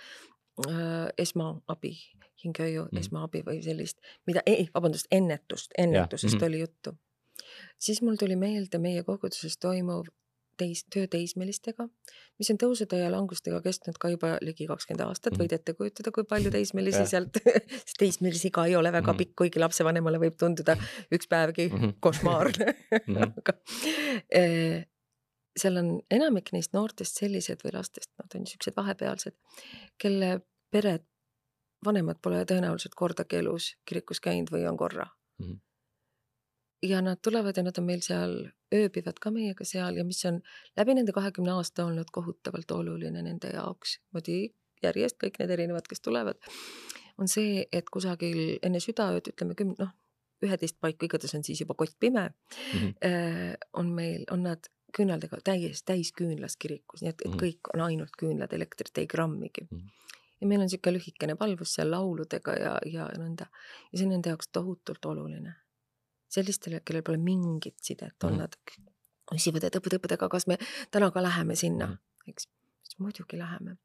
äh, esmaabi, hingehoiu mm. Esmaabi või sellist, mida, ei, vabandust, ennetust, ennetusest mhm. oli juttu. Siis mul tuli meelde meie koguduses toimuv teis-, töö teismelistega, mis on tõusude ja langustega kestnud ka juba ligi kakskümmend aastat mm, -hmm. võid ette kujutada, kui palju teismelisi Jah. sealt sest teismelisi ka ei ole väga Mhm. pikk, kuigi lapsevanemale võib tunduda üks päevgi Mhm. košmaarne Mhm. aga eh, seal on enamik neist noortest sellised või lastest, nad on niisugused vahepealsed, kelle pered, vanemad pole tõenäoliselt kordagi elus kirikus käinud või on korra Mhm. Ja nad tulevad ja nad on meil seal, ööbivad ka meiega seal ja mis on läbi nende kahekümne aasta olnud kohutavalt oluline nende jaoks, niimoodi järjest kõik need erinevad, kes tulevad, on see, et kusagil enne südaööd, ütleme kümne, noh, üheteist paiku, igatahes on siis juba kott pime Mhm. äh, on meil, on nad küünaldega täies, täisküünlas kirikus, nii et, et Mhm. kõik on ainult küünlad, elektrit ei grammigi Mhm. ja meil on niisugune lühikene palvus seal lauludega ja, ja nõnda ja see on nende jaoks tohutult oluline. Sellistele, kellel pole mingit sidet, on Mhm. nad küsivad, et õppeõppedega, kas me täna ka läheme sinna Mhm. eks, siis muidugi läheme.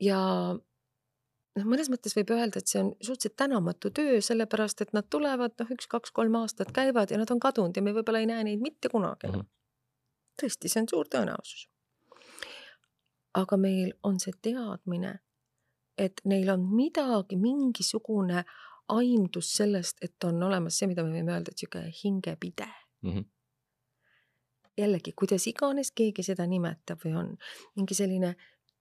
ja noh, mõnes mõttes võib öelda, et see on suhteliselt tänamatu töö, sellepärast et nad tulevad, noh, üks-kaks-kolm aastat käivad ja nad on kadunud ja me võib-olla ei näe neid mitte kunagi enam Mhm. tõesti, see on suur tõenäosus. aga meil on see teadmine, et neil on midagi, mingisugune aimdus sellest, et on olemas see, mida me võime öelda, et niisugune hingepide. Mhm. jällegi, kuidas iganes keegi seda nimetab või on mingi selline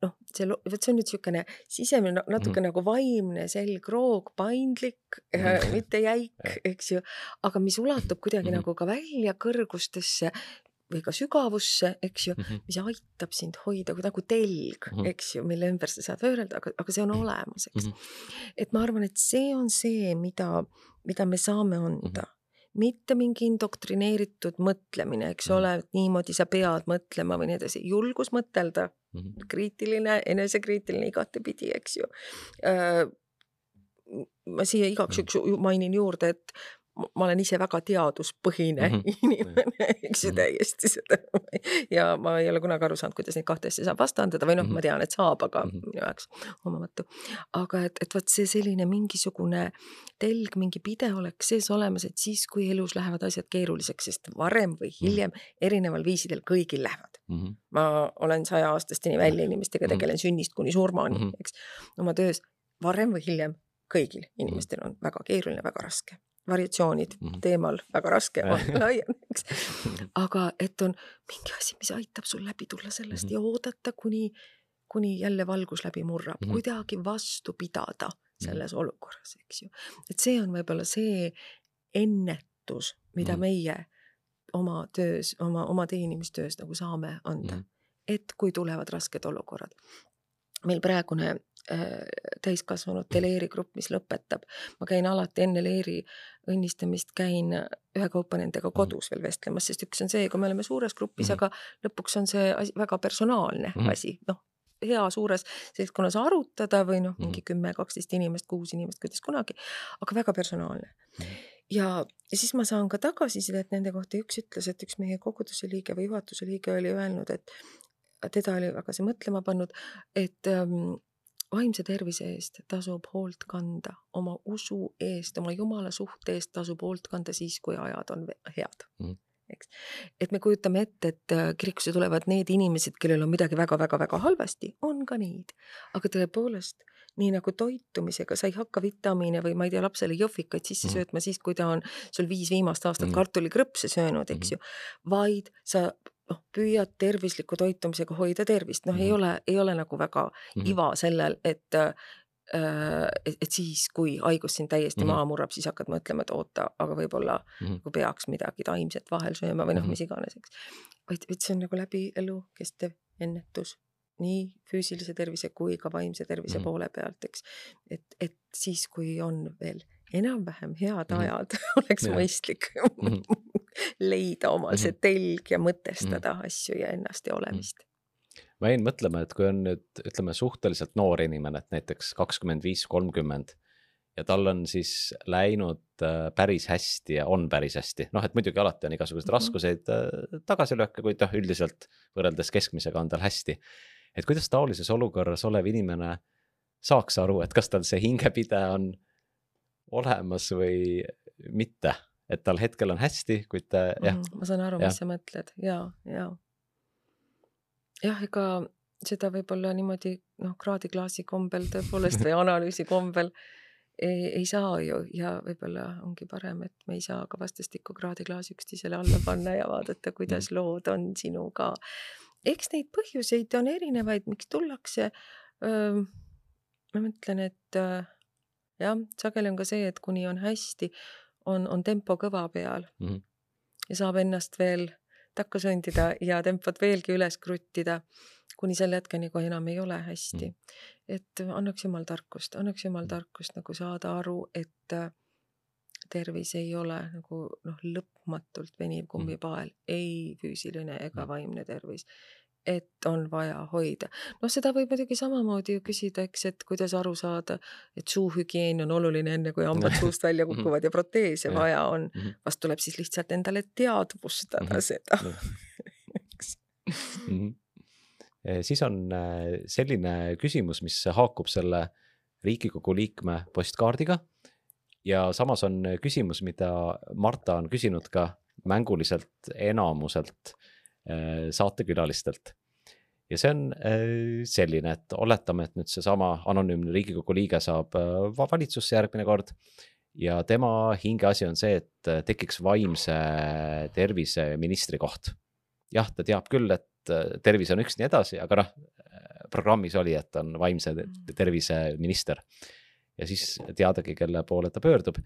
noh, see, vot see on nüüd niisugune sisemine, natuke Mhm. nagu vaimne selgroog, paindlik Mhm. mitte jäik eks ju, aga mis ulatub kuidagi Mhm. nagu ka välja kõrgustesse või ka sügavusse, eks ju, Mhm. mis aitab sind hoida kui nagu telg mm. -hmm. eks ju, mille ümber sa saad võõrelda, aga, aga see on Mhm. olemas, eks mm. -hmm. et ma arvan, et see on see, mida, mida me saame anda mm. -hmm mitte mingi indoktrineeritud mõtlemine, eks mm. ole, et niimoodi sa pead mõtlema või nii edasi, julgus mõtelda, Mhm. kriitiline, enesekriitiline igatepidi, eks ju. ma siia igaks Mhm. juhuks ju- mainin juurde, et ma- olen ise väga teaduspõhine mm. -hmm. inimene, eks ju Mhm. täiesti seda ja ma ei ole kunagi aru saanud, kuidas neid kahte asja saab vastandada või noh mm, -hmm. ma Mhm. tean, et saab, aga mm Mhm. -hmm. minu jaoks omamatu. aga et, et vot see selline mingisugune telg, mingi pide oleks sees olemas, et siis, kui elus lähevad asjad keeruliseks, sest varem või hiljem erineval viisidel kõigil lähevad Mhm. ma olen sajaaastasteni välja inimestega, tegelen sünnist kuni surmani mm. -hmm. eks, oma töös varem või hiljem kõigil inimestel on väga keeruline, väga raske. Variatsioonid mm. -hmm. teemal väga raske on laiem, eks. aga et on mingi asi, mis aitab sul läbi tulla sellest mm. -hmm. ja oodata, kuni, kuni jälle valgus läbi murrab mm. -hmm. kuidagi vastu pidada selles mm -hmm. olukorras, eks ju. et see on võib-olla see ennetus, mida mm. -hmm. meie oma töös, oma, oma teenimistöös nagu saame anda mm. Mhm. et kui tulevad rasked olukorrad. Meil praegune äh, täiskasvanute leerigrupp, mis lõpetab, ma käin alati enne leeri õnnistamist, käin ühekaupa nendega kodus veel vestlemas, sest üks on see, kui me oleme suures grupis mm, Mhm. -hmm. aga lõpuks on see asi väga personaalne mm Mhm. -hmm. asi, noh hea suures seltskonnas arutada või noh, mingi Mhm. kümme, kaksteist inimest, kuus inimest, kuidas kunagi, aga väga personaalne Mhm. ja, ja siis ma saan ka tagasisidet nende kohta üks ütles, et üks meie koguduse liige või juhatuse liige oli öelnud, et teda oli väga see mõtlema pannud, et ähm, vaimse tervise eest tasub hoolt kanda, oma usu eest, oma jumala suhte eest tasub hoolt kanda siis, kui ajad on head Mhm. eks. et me kujutame ette, et äh, kirikusse tulevad need inimesed, kellel on midagi väga-väga-väga halvasti, on ka neid, aga tõepoolest nii nagu toitumisega, sa ei hakka vitamiine või ma ei tea, lapsele jõhvikaid sisse Mhm. söötma siis, kui ta on sul viis viimast aastat Mhm. kartulikrõpse söönud, eks Mhm. ju, vaid sa noh, püüad tervisliku toitumisega hoida tervist, noh, ei Mhm. ole, ei ole nagu väga Mhm. iva sellel, et äh, et, et siis, kui haigus sind täiesti Mhm. maha murrab, siis hakkad mõtlema, et oota, aga võib-olla Mhm. nagu peaks midagi taimset vahel sööma või noh, Mhm. mis iganes, eks. vaid, vaid see on nagu läbi elu kestev ennetus nii füüsilise tervise kui ka vaimse tervise Mhm. poole pealt, eks. et, et siis, kui on veel enam-vähem head Mhm. ajad, oleks Jah. mõistlik. leida omal see Mhm. telg ja mõtestada asju ja ennast ja olemist. ma jäin mõtlema, et kui on nüüd ütleme suhteliselt noor inimene, et näiteks kakskümmend viis, kolmkümmend ja tal on siis läinud äh, päris hästi ja on päris hästi, noh, et muidugi alati on igasuguseid Mhm. raskuseid äh, tagasilööke, kuid noh, üldiselt võrreldes keskmisega on tal hästi. et kuidas taolises olukorras olev inimene saaks aru, et kas tal see hingepide on olemas või mitte, et tal hetkel on hästi, kuid ta jah Mhm, ma saan aru, mis sa mõtled ja, ja jah, ega seda võib-olla niimoodi noh, kraadiklaasi kombel tõepoolest või analüüsi kombel ei, ei saa ju ja võib-olla ongi parem, et me ei saa ka vastastikku kraadiklaasi üksteisele alla panna ja vaadata, kuidas Mm. lood on sinuga. eks neid põhjuseid on erinevaid, miks tullakse. ma mõtlen, et öö, jah, sageli on ka see, et kuni on hästi, on, on tempo kõva peal Mhm. ja saab ennast veel takka sundida ja tempot veelgi üles kruttida, kuni selle hetkeni, kui enam ei ole hästi. et annaks jumal tarkust, annaks jumal tarkust nagu saada aru, et äh, tervis ei ole nagu noh, lõpmatult veniv kummipael, ei füüsiline ega Mm. vaimne tervis. Et on vaja hoida. noh, seda võib muidugi samamoodi ju küsida, eks, et kuidas aru saada, et suuhügieen on oluline, enne kui hambad suust välja Mhm. kukuvad ja proteese vaja on Mhm. vast tuleb siis lihtsalt endale teadvustada Mhm. seda eks. Mhm. siis on äh, selline küsimus, mis haakub selle Riigikogu liikme postkaardiga ja samas on küsimus, mida Marta on küsinud ka mänguliselt enamuselt saatekülalistelt. ja see on äh, selline, et oletame, et nüüd seesama anonüümne Riigikogu liige saab äh, va- valitsusse järgmine kord ja tema hingeasi on see, et äh, tekiks vaimse tervise ministri koht. jah, ta teab küll, et äh, tervis on üks nii edasi, aga noh, programmis oli, et on vaimse te- tervise minister. ja siis teadagi, kelle poole ta pöördub.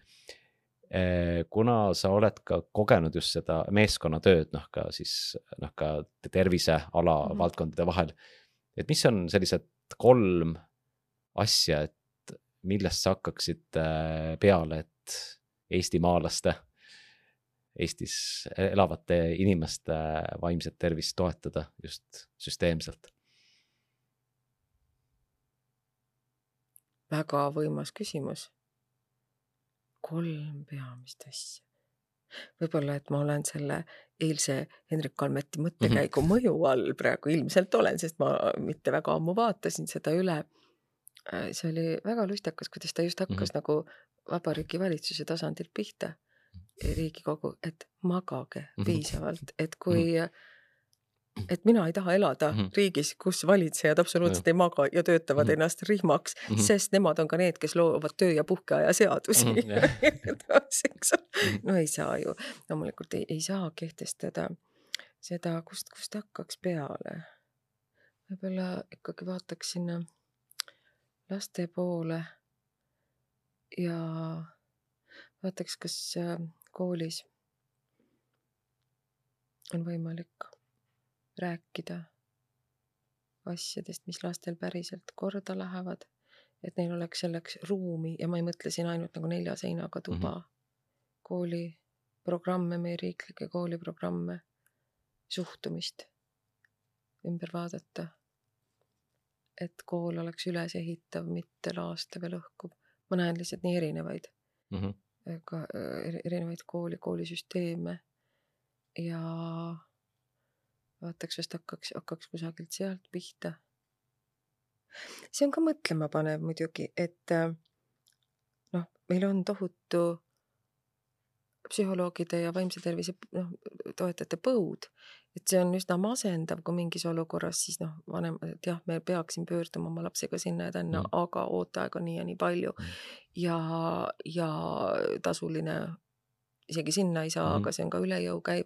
Kuna sa oled ka kogenud just seda meeskonnatööd, noh ka siis noh, ka terviseala mm. -hmm. valdkondade vahel. et mis on sellised kolm asja, et millest sa hakkaksid äh, peale, et eestimaalaste, Eestis elavate inimeste vaimset tervist toetada just süsteemselt? väga võimas küsimus. Kolm peamist asja. võib-olla, et ma olen selle eilse Hendrik Kalmeti mõttekäigu mm -hmm. mõju all praegu ilmselt olen, sest ma mitte väga ammu vaatasin seda üle. see oli väga lustakas, kuidas ta just hakkas mm -hmm. nagu Vabariigi Valitsuse tasandilt pihta. riigikogu, et magage Mhm. piisavalt, et kui et mina ei taha elada Mhm. riigis, kus valitsejad absoluutselt ei maga ja töötavad Mhm. ennast rihmaks, Mhm. sest nemad on ka need, kes loovad töö ja puhkeaja seadusi ole. Mhm. no ei saa ju, loomulikult ei, ei saa kehtestada seda, kust, kust hakkaks peale. võib-olla ikkagi vaataks sinna laste poole ja vaataks, kas äh, koolis on võimalik rääkida asjadest, mis lastel päriselt korda lähevad, et neil oleks selleks ruumi ja ma ei mõtle siin ainult nagu nelja seinaga tuba mm, -hmm. kooliprogramme, meie riiklikke kooliprogramme, suhtumist ümber vaadata. et kool oleks ülesehitav, mitte laastav ja lõhkuv. ma näen lihtsalt nii erinevaid mm, -hmm. ka erinevaid kooli, koolisüsteeme ja vaataks, vast hakkaks, hakkaks kusagilt sealt pihta. see on ka mõtlemapanev muidugi, et noh, meil on tohutu psühholoogide ja vaimse tervise noh, toetajate põud, et see on üsna masendav, kui mingis olukorras siis noh, vanemad, et jah, me peaksime pöörduma oma lapsega sinna ja tänna mm., aga ooteaeg on nii ja nii palju mm. ja, ja tasuline isegi sinna ei saa mm, aga see on ka üle jõu käiv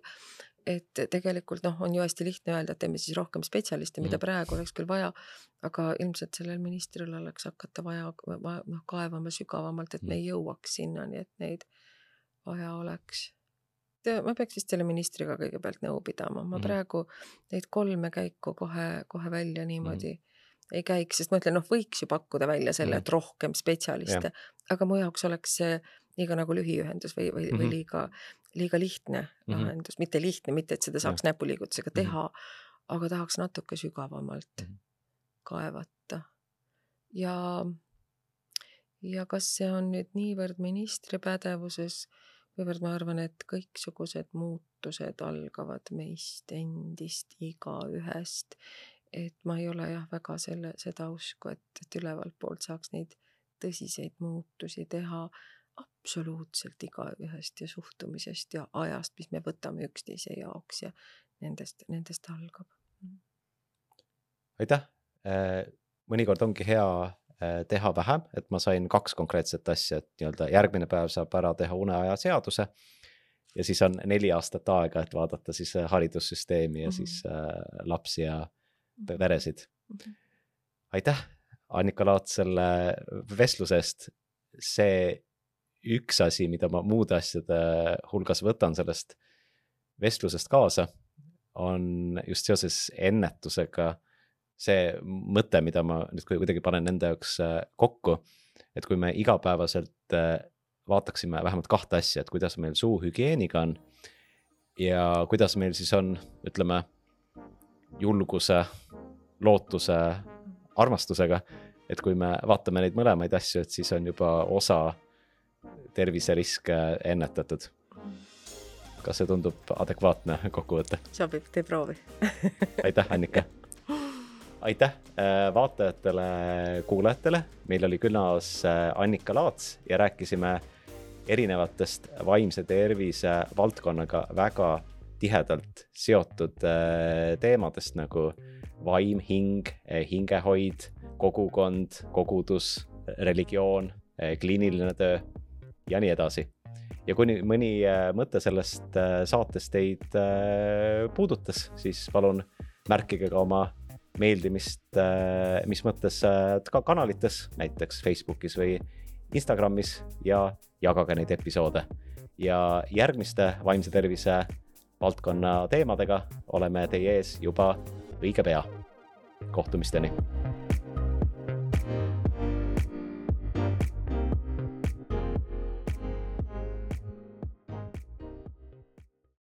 et tegelikult noh, on ju hästi lihtne öelda, et teeme siis rohkem spetsialiste, mida praegu oleks küll vaja, aga ilmselt sellel ministril oleks hakata vaja, noh, kaevama sügavamalt, et me ei jõuaks sinnani, et neid vaja oleks. ma peaks vist selle ministriga kõigepealt nõu pidama, ma praegu neid kolme käiku kohe, kohe välja niimoodi mm. ei käiks, sest ma ütlen, noh, võiks ju pakkuda välja selle, et rohkem spetsialiste, aga mu jaoks oleks see liiga nagu lühiühendus või, või mm, -hmm. või liiga liiga lihtne mm -hmm. lahendus, mitte lihtne, mitte et seda saaks näpuliigutusega teha mm, -hmm. aga tahaks natuke sügavamalt mm -hmm. kaevata. ja, ja kas see on nüüd niivõrd ministri pädevuses, kuivõrd ma arvan, et kõiksugused muutused algavad meist endist, igaühest. et ma ei ole jah, väga selle, seda usku, et, et ülevalt poolt saaks neid tõsiseid muutusi teha absoluutselt igaühest ja suhtumisest ja ajast, mis me võtame üksteise jaoks ja nendest, nendest algab. aitäh, mõnikord ongi hea teha vähem, et ma sain kaks konkreetset asja, et nii-öelda järgmine päev saab ära teha uneaja seaduse. ja siis on neli aastat aega, et vaadata siis haridussüsteemi ja mm -hmm. siis äh, lapsi ja peresid mm. -hmm. aitäh, Annika Laat, selle vestluse eest. see üks asi, mida ma muude asjade hulgas võtan sellest vestlusest kaasa, on just seoses ennetusega see mõte, mida ma nüüd kuidagi panen nende jaoks äh, kokku. et kui me igapäevaselt äh, vaataksime vähemalt kahte asja, et kuidas meil suuhügieeniga on. ja kuidas meil siis on, ütleme, julguse, lootuse, armastusega. et kui me vaatame neid mõlemaid asju, et siis on juba osa terviseriske ennetatud. kas see tundub adekvaatne kokkuvõte? sobib, tee proovi aitäh, Annika aitäh äh, vaatajatele, kuulajatele, meil oli külas äh, Annika Laats ja rääkisime erinevatest vaimse tervise valdkonnaga väga tihedalt seotud äh, teemadest nagu vaim, hing, hingehoid, kogukond, kogudus, religioon, kliiniline töö ja nii edasi. ja kui mõni mõte sellest saatest teid puudutas, siis palun märkige ka oma meeldimist, äh, mis mõttes äh, ka kanalites, näiteks Facebookis või Instagramis ja jagage neid episoode. ja järgmiste vaimse tervise valdkonna teemadega oleme teie ees juba õige pea. kohtumisteni